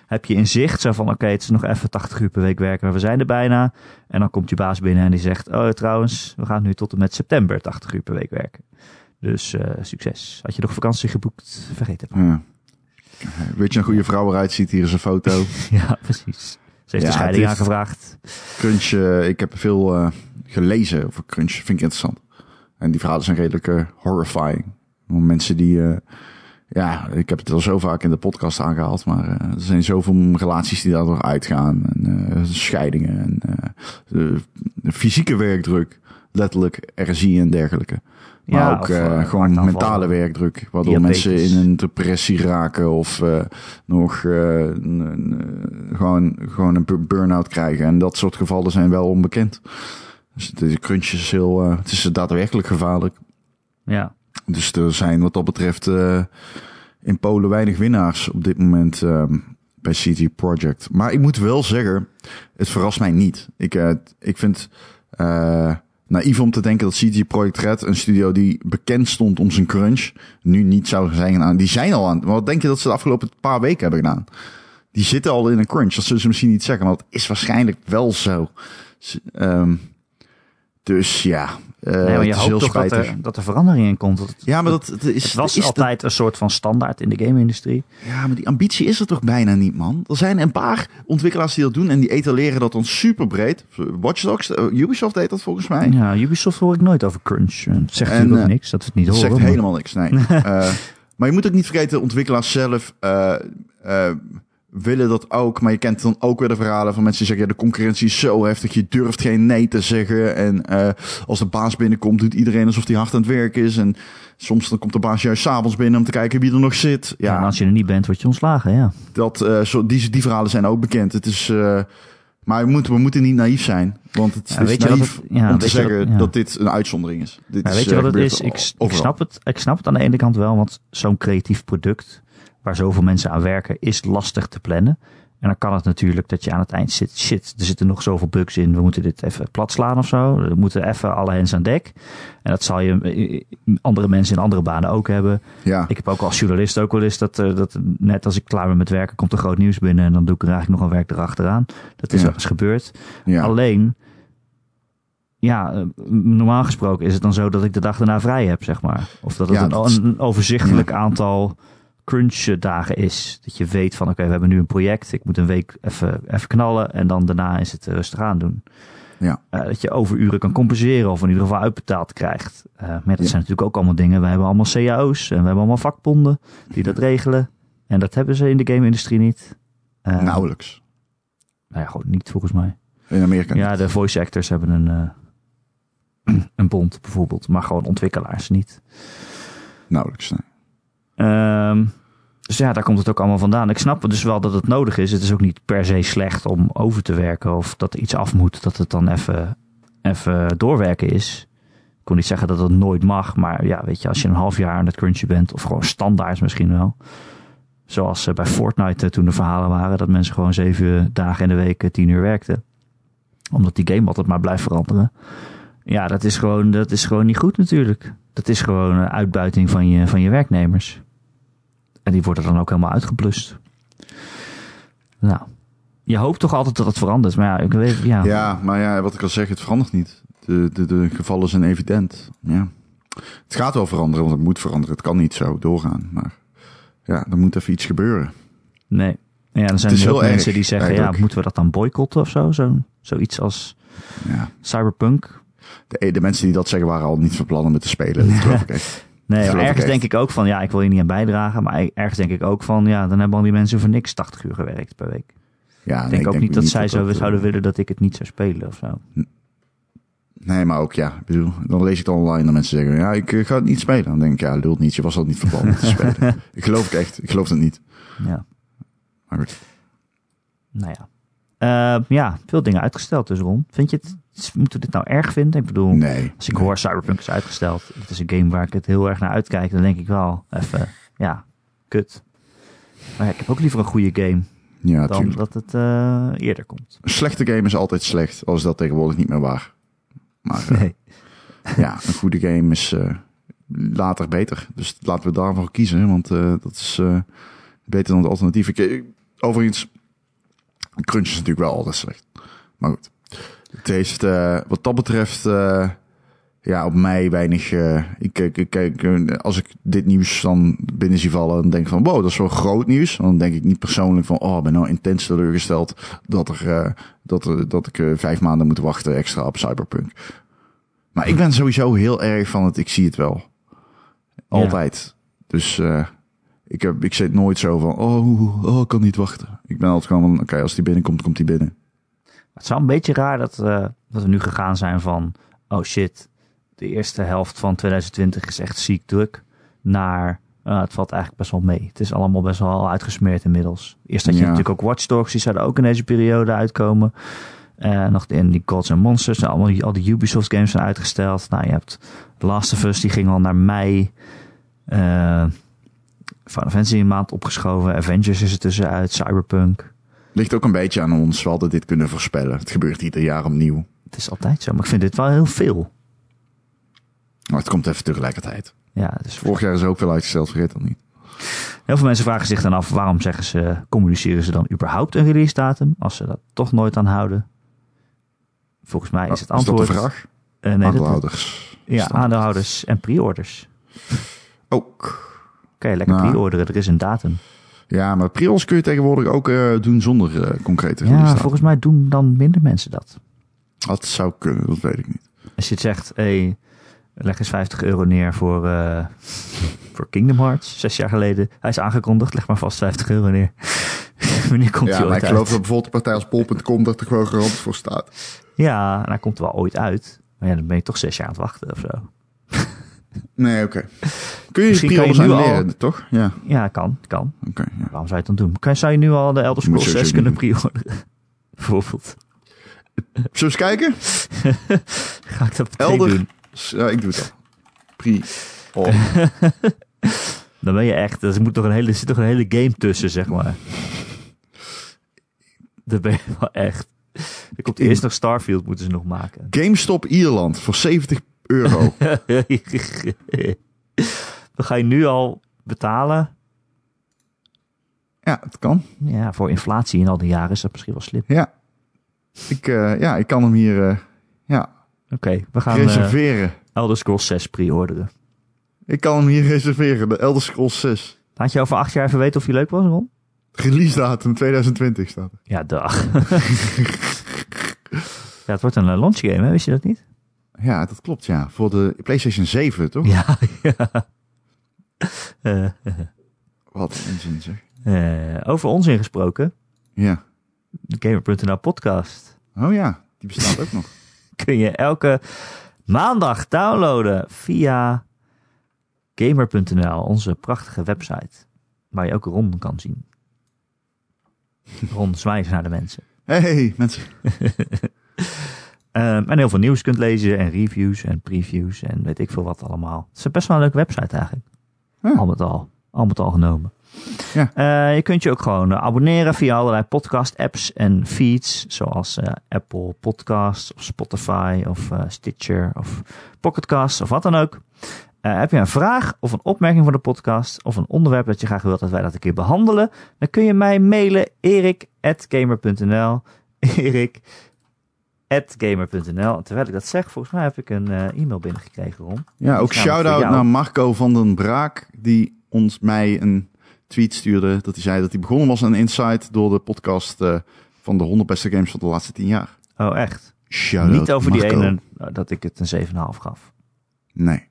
heb je in zicht. Zo van, oké, het is nog even 80 uur per week werken, maar we zijn er bijna. En dan komt je baas binnen en die zegt, oh trouwens, we gaan nu tot en met september 80 uur per week werken. Dus eh, succes. Had je nog vakantie geboekt? Vergeet het. Ja. Weet je een goede vrouw eruit ziet? Hier is een foto. <laughs> Ja, precies. Ze heeft Ja, de scheiding aangevraagd. Crunch, eh, ik heb veel eh, gelezen over Crunch. Vind ik interessant. En die verhalen zijn redelijk eh, horrifying. Mensen die... eh, ja, ik heb het al zo vaak in de podcast aangehaald. Maar eh, er zijn zoveel relaties die daardoor uitgaan. En eh, scheidingen. En eh, de, de fysieke werkdruk. Letterlijk RSI en dergelijke. Maar Ja, ook eh, eh, gewoon mentale werkdruk. Waardoor Diabetes. mensen in een depressie raken. Of eh, nog gewoon, gewoon een bu- burn-out krijgen. En dat soort gevallen zijn wel onbekend. Dus het is, crunch is heel... het is daadwerkelijk gevaarlijk. Ja. Dus er zijn wat dat betreft in Polen weinig winnaars op dit moment bij CT Project. Maar ik moet wel zeggen, het verrast mij niet. Ik, ik vind eh naïef om te denken dat CT Project Red, een studio die bekend stond om zijn crunch, nu niet zou zijn aan. Die zijn al aan. Maar wat denk je dat ze de afgelopen paar weken hebben gedaan? Die zitten al in een crunch. Dat zullen ze misschien niet zeggen, maar dat is waarschijnlijk wel zo. Ehm, dus ja, eh nee, maar je het hoopt toch dat er, dat er verandering in komt. Dat het, Ja, maar dat, dat is, het was is altijd een soort van standaard in de game-industrie. Ja, maar die ambitie is er toch bijna niet, man. Er zijn een paar ontwikkelaars die dat doen en die etaleren dat dan super breed. Watch Dogs, eh, Ubisoft deed dat volgens mij. Ja, Ubisoft hoor ik nooit over crunch. En Het zegt En, natuurlijk ook eh, niks, dat we het niet horen. zegt maar- helemaal niks, nee. <laughs> Eh, maar je moet ook niet vergeten, ontwikkelaars zelf eh, eh, willen dat ook. Maar je kent dan ook weer de verhalen van mensen die zeggen... Ja, de concurrentie is zo heftig, je durft geen nee te zeggen. En eh, als de baas binnenkomt, doet iedereen alsof hij hard aan het werk is. En soms dan komt de baas juist s'avonds binnen om te kijken wie er nog zit. Ja, Ja, en als je er niet bent, word je ontslagen, ja. dat, eh, zo, die, die verhalen zijn ook bekend. Het is, eh, maar we moeten, we moeten niet naïef zijn. Want het Ja, is weet je wat naïef het- ja, om te je zeggen ja. dat dit een uitzondering is. Dit is, weet je wat het is? Ik, ik, snap het, ik snap het aan de ene kant wel, want zo'n creatief product waar zoveel mensen aan werken is lastig te plannen. En dan kan het natuurlijk dat je aan het eind zit, shit, er zitten nog zoveel bugs in, we moeten dit even plat slaan of zo. We moeten even alle hens aan dek. En dat zal je eh, andere mensen in andere banen ook hebben. Ja, Ik heb ook als journalist ook wel eens dat, eh, dat net als ik klaar ben met werken, komt er groot nieuws binnen en dan doe ik er eigenlijk nog een werk erachteraan. Dat is Ja. wel eens gebeurd. ja. Alleen, ja, eh, normaal gesproken is het dan zo dat ik de dag daarna vrij heb, zeg maar. Of dat het Ja, dat een overzichtelijk aantal crunch dagen is. Dat je weet van, oké, we hebben nu een project. Ik moet een week even, even knallen en dan daarna is het rustig aan doen. Ja. Eh, dat je overuren kan compenseren of in ieder geval uitbetaald krijgt. Eh, maar dat Ja. zijn natuurlijk ook allemaal dingen. We hebben allemaal cao's en we hebben allemaal vakbonden die dat <laughs> regelen. En dat hebben ze in de game-industrie niet. Eh, Nauwelijks. Nou ja, gewoon niet volgens mij. In Amerika niet. Ja, de voice actors hebben een, eh, <clears throat> een bond bijvoorbeeld, maar gewoon ontwikkelaars niet. Nauwelijks, nee. Ehm, dus ja, daar komt het ook allemaal vandaan. Ik snap dus wel dat het nodig is. Het is ook niet per se slecht om over te werken of dat iets af moet, dat het dan even, even doorwerken is. Ik kon niet zeggen dat dat nooit mag, maar ja, weet je, als je een half jaar aan het crunchen bent, of gewoon standaard misschien wel. Zoals eh, bij Fortnite eh, toen de verhalen waren, dat mensen gewoon zeven dagen in de week eh, tien uur werkten. Omdat die game altijd maar blijft veranderen. Ja, dat is gewoon, dat is gewoon niet goed natuurlijk. Dat is gewoon uitbuiting van je, van je werknemers. En die worden dan ook helemaal uitgeblust. Nou, je hoopt toch altijd dat het verandert. Maar ja, ik weet, ja. Ja, maar ja, wat ik al zeg, het verandert niet. De, de, de gevallen zijn evident. Ja. Het gaat wel veranderen, want het moet veranderen. Het kan niet zo doorgaan. Maar ja, er moet even iets gebeuren. Nee. Ja, er zijn heel heel mensen erg, die zeggen, ja, moeten we dat dan boycotten of zo? zo zoiets als Ja. Cyberpunk. De, de mensen die dat zeggen waren al niet van plan om het te spelen. Dat <laughs> geloof ik echt. Nee, maar ergens denk ik ook van, ja, ik wil hier niet aan bijdragen. Maar ergens denk ik ook van, ja, dan hebben al die mensen voor niks 80 uur gewerkt per week. Ja, Ik nee, denk ook niet dat zij zo eh, zouden willen dat ik het niet zou spelen of zo. Nee, maar ook ja, ik bedoel, dan lees ik dan online dat mensen zeggen, ja, ik eh, ga het niet spelen. Dan denk ik, ja, lult niet, je was al niet van plan het te spelen. <laughs> ik geloof het echt, ik geloof het niet. Ja, Maar goed. nou ja. Eh, ja, veel dingen uitgesteld dus, Ron. Vind je het, moeten we dit nou erg vinden? Ik bedoel, Nee. als ik hoor Cyberpunk is uitgesteld. Het is een game waar ik het heel erg naar uitkijk. Dan denk ik wel even, ja, kut. Maar ja, ik heb ook liever een goede game Ja, dan tuurlijk. dat het eh, eerder komt. Een slechte game is altijd slecht, al is dat tegenwoordig niet meer waar. Maar eh, Nee. <laughs> ja, een goede game is later beter. Dus laten we daarvoor kiezen, want dat is beter dan het alternatief. Ik, eh, Crunch is natuurlijk wel altijd slecht. Maar goed. Het heeft eh, wat dat betreft eh, ja, op mij weinig... eh, ik kijk, ik kijk, eh, als ik dit nieuws dan binnen zie vallen... dan denk ik van, wow, dat is wel groot nieuws. Dan denk ik niet persoonlijk van... oh, ik ben nou intens teleurgesteld... dat, er, dat, er, dat ik vijf maanden moet wachten extra op Cyberpunk. Maar ik ben sowieso heel erg van het... ik zie het wel. Altijd. Dus eh, ik, heb, ik zit nooit zo van... oh, oh, ik kan niet wachten. Ik ben altijd gewoon van... oké, als die binnenkomt, komt die binnen. Het wel een beetje raar dat, eh, dat we nu gegaan zijn van... oh shit, de eerste helft van 2020 is echt ziek druk... naar eh, het valt eigenlijk best wel mee. Het is allemaal best wel uitgesmeerd inmiddels. Eerst had je Ja. natuurlijk ook Watch Dogs, die zouden ook in deze periode uitkomen. Eh, nog in die Gods and Monsters, nou, allemaal, al die Ubisoft games zijn uitgesteld. Nou, je hebt The Last of Us, die ging al naar mei. Final Fantasy een maand opgeschoven. Avengers is er tussenuit, Cyberpunk... Ligt ook een beetje aan ons. We hadden dit kunnen voorspellen. Het gebeurt ieder jaar opnieuw. Het is altijd zo, maar ik vind dit wel heel veel. Maar het komt even tegelijkertijd. Ja, dus Vorig jaar is er ook veel uitgesteld, vergeet dat niet. heel veel mensen vragen zich dan af waarom zeggen ze, communiceren ze dan überhaupt een release datum als ze dat toch nooit aan houden? Volgens mij is het is dat antwoord. de vraag? eh, nee, Aandeelhouders. ja, aandeelhouders en pre-orders. Ook. Kan je lekker Nou. pre-orderen, er is een datum. Ja, maar pre-orders kun je tegenwoordig ook eh, doen zonder eh, concrete Ja, volgens mij doen dan minder mensen dat. Dat zou kunnen, dat weet ik niet. Als je het zegt, hey, leg eens 50 euro neer voor, eh, voor Kingdom Hearts, zes jaar geleden. Hij is aangekondigd, leg maar vast 50 euro neer. <laughs> Wanneer komt ja, hij maar ooit ik geloof dat bijvoorbeeld de partij als Pol.com dat er gewoon garant voor staat. Ja, en hij komt er wel ooit uit. Maar ja, dan ben je toch zes jaar aan het wachten of zo. Nee, oké. Kun je Misschien kan je nu al- annuleren, toch? Ja, Ja, kan, kan. oké. ja. Waarom zou je het dan doen? Kan, zou je nu al de Elder Scrolls je 6 sowieso kunnen pre-orderen? <laughs> Bijvoorbeeld. Zullen we eens kijken? <laughs> Ga ik dat Elder. doen? Ja, ik doe het al. Pre. <laughs> Dan ben je echt... Er, moet toch een hele, zit toch een hele game tussen, zeg maar. Dan ben je wel echt... Er komt eerst nog Starfield, moeten ze nog maken. GameStop Ierland voor 70 euro. <laughs> Dan ga je nu al betalen. ja, het kan. Ja, voor inflatie in al die jaren is dat misschien wel slim. Ja. Ik, eh, ja, ik kan hem hier eh, ja, Oké, we gaan eh reserveren. Elder Scrolls 6 pre-orderen. Ik kan hem hier reserveren, de Elder Scrolls 6. Laat je over acht jaar even weten of die leuk was, Ron? Release datum 2020 staat er. Ja, dag. <laughs> ja, het wordt een launch game, hè? Wist je dat niet? Ja, dat klopt, ja. Voor de PlayStation 7, toch? Ja, <laughs> ja. Eh, Wat een onzin, zeg. eh, over onzin gesproken. Ja. De Gamer.nl podcast. Oh ja, die bestaat ook nog. <laughs> Kun je elke maandag downloaden via Gamer.nl, onze prachtige website. Waar je ook Ron kan zien. <laughs> Ron zwijgt naar de mensen. Hey, mensen. Ehm, en heel veel nieuws kunt lezen en reviews en previews en weet ik veel wat allemaal. Het is best wel een leuke website eigenlijk. Ja. Al met al. Al met al genomen. Ja. Eh, je kunt je ook gewoon eh, abonneren via allerlei podcast apps en feeds. Zoals eh, Apple Podcasts of Spotify of Stitcher of Pocketcasts of wat dan ook. Heb je een vraag of een opmerking voor de podcast of een onderwerp dat je graag wilt dat wij dat een keer behandelen? Dan kun je mij mailen erik.gamer.nl <laughs> erik.gamer.nl Terwijl ik dat zeg, volgens mij heb ik een eh, e-mail binnengekregen, Ron. Ja, ook shout-out naar Marco van den Braak, die ons mij een tweet stuurde. Dat hij zei dat hij begonnen was aan Insight door de podcast eh, van de 100 beste games van de laatste 10 jaar. Oh, echt? Shout-out Niet over die ene eh, dat ik het een 7,5 gaf. Nee.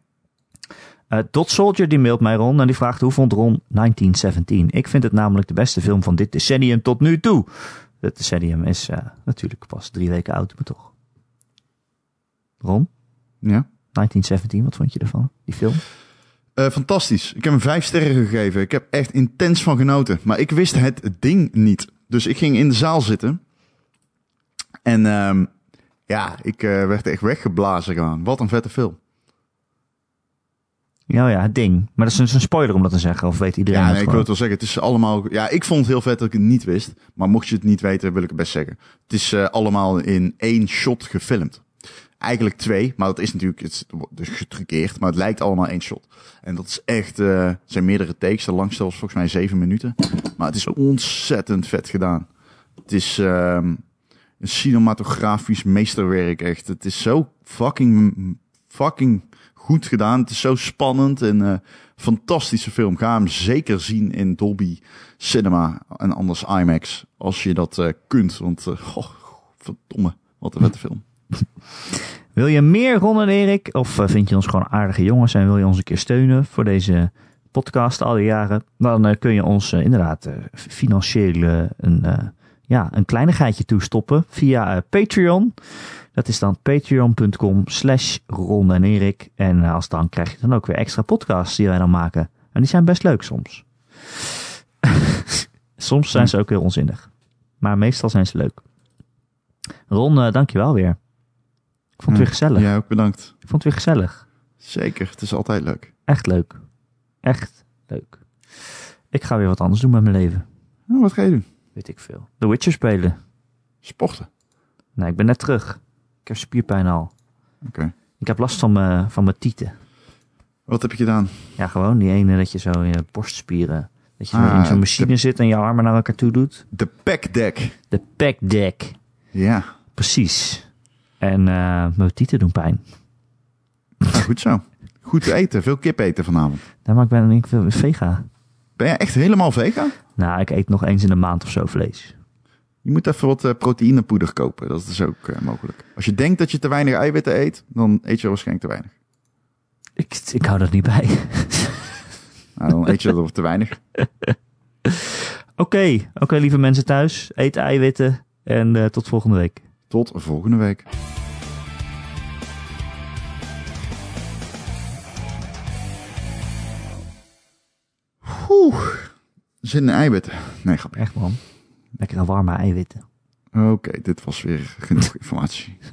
Eh Dot Soldier die mailt mij Ron en die vraagt hoe vond Ron 1917? Ik vind het namelijk de beste film van dit decennium tot nu toe. Het decennium is natuurlijk pas drie weken oud, maar toch. Ron, Ja. 1917, wat vond je ervan? Die film? Eh, fantastisch. Ik heb hem vijf sterren gegeven. Ik heb echt intens van genoten. Maar ik wist het ding niet. Dus ik ging in de zaal zitten. En ehm, ja, ik eh, werd echt weggeblazen gewoon. Wat een vette film. Ja, ja, het ding. Maar dat is een, spoiler om dat te zeggen, of weet iedereen Ja, nee, ik wil het wel zeggen. Het is allemaal. Ja, ik vond het heel vet dat ik het niet wist. Maar mocht je het niet weten, wil ik het best zeggen. Het is eh, allemaal in één shot gefilmd. Eigenlijk twee, maar dat is natuurlijk het dus getruckeerd. Maar het lijkt allemaal één shot. En dat is echt. het zijn meerdere takes. De langste was volgens mij zeven minuten. Maar het is ontzettend vet gedaan. Het is ehm, een cinematografisch meesterwerk, echt. Het is zo fucking, fucking goed gedaan. Het is zo spannend en eh, fantastische film. Ga hem zeker zien in Dolby Cinema en anders IMAX. Als je dat eh, kunt, want <laughs> oh, verdomme, wat een vette film. <laughs> Wil je meer Ron en Erik? Of vind je ons gewoon aardige jongens en wil je ons een keer steunen voor deze podcast al die jaren? Dan kun je ons inderdaad financieel een, ja, een kleinigheidje toestoppen via eh, Patreon. Dat is dan patreon.com slash Ron en Erik. En eh, als dan krijg je dan ook weer extra podcasts die wij dan maken. En die zijn best leuk soms. <laughs> soms zijn ze ook heel onzinnig. Maar meestal zijn ze leuk. Ron, eh, dankjewel weer. Ik vond het weer gezellig. Ja, ook bedankt. Ik vond het weer gezellig. Zeker, het is altijd leuk. Echt leuk. Echt leuk. Ik ga weer wat anders doen met mijn leven. Nou, wat ga je doen? Weet ik veel. The Witcher spelen. Sporten. Nee, ik ben net terug. Ik heb spierpijn al. Oké. Ik heb last van mijn, van mijn tieten. Wat heb je gedaan? Ja, gewoon die ene dat je zo in je borstspieren... Dat je Ah, in zo'n machine de- zit en je armen naar elkaar toe doet. De pack deck. De pack deck. Ja, Precies. En eh, mijn tieten doen pijn. nou, goed zo. Goed eten, veel kip eten vanavond. Ja, maar ik ben ik ben vega. Ben jij echt helemaal vegan? Nou, ik eet nog eens in de maand of zo vlees. Je moet even wat eh, proteïnepoeder kopen. Dat is dus ook eh, mogelijk. Als je denkt dat je te weinig eiwitten eet, dan eet je waarschijnlijk te weinig. Ik, ik hou dat niet bij. Nou, dan eet je er te weinig. <laughs> Oké, oké, lieve mensen thuis. Eet eiwitten en eh, tot volgende week. Tot volgende week. Oeh. Zin in eiwitten. Nee, grapje. Echt man. Lekkere warme eiwitten. Oké, dit was weer genoeg informatie. <laughs>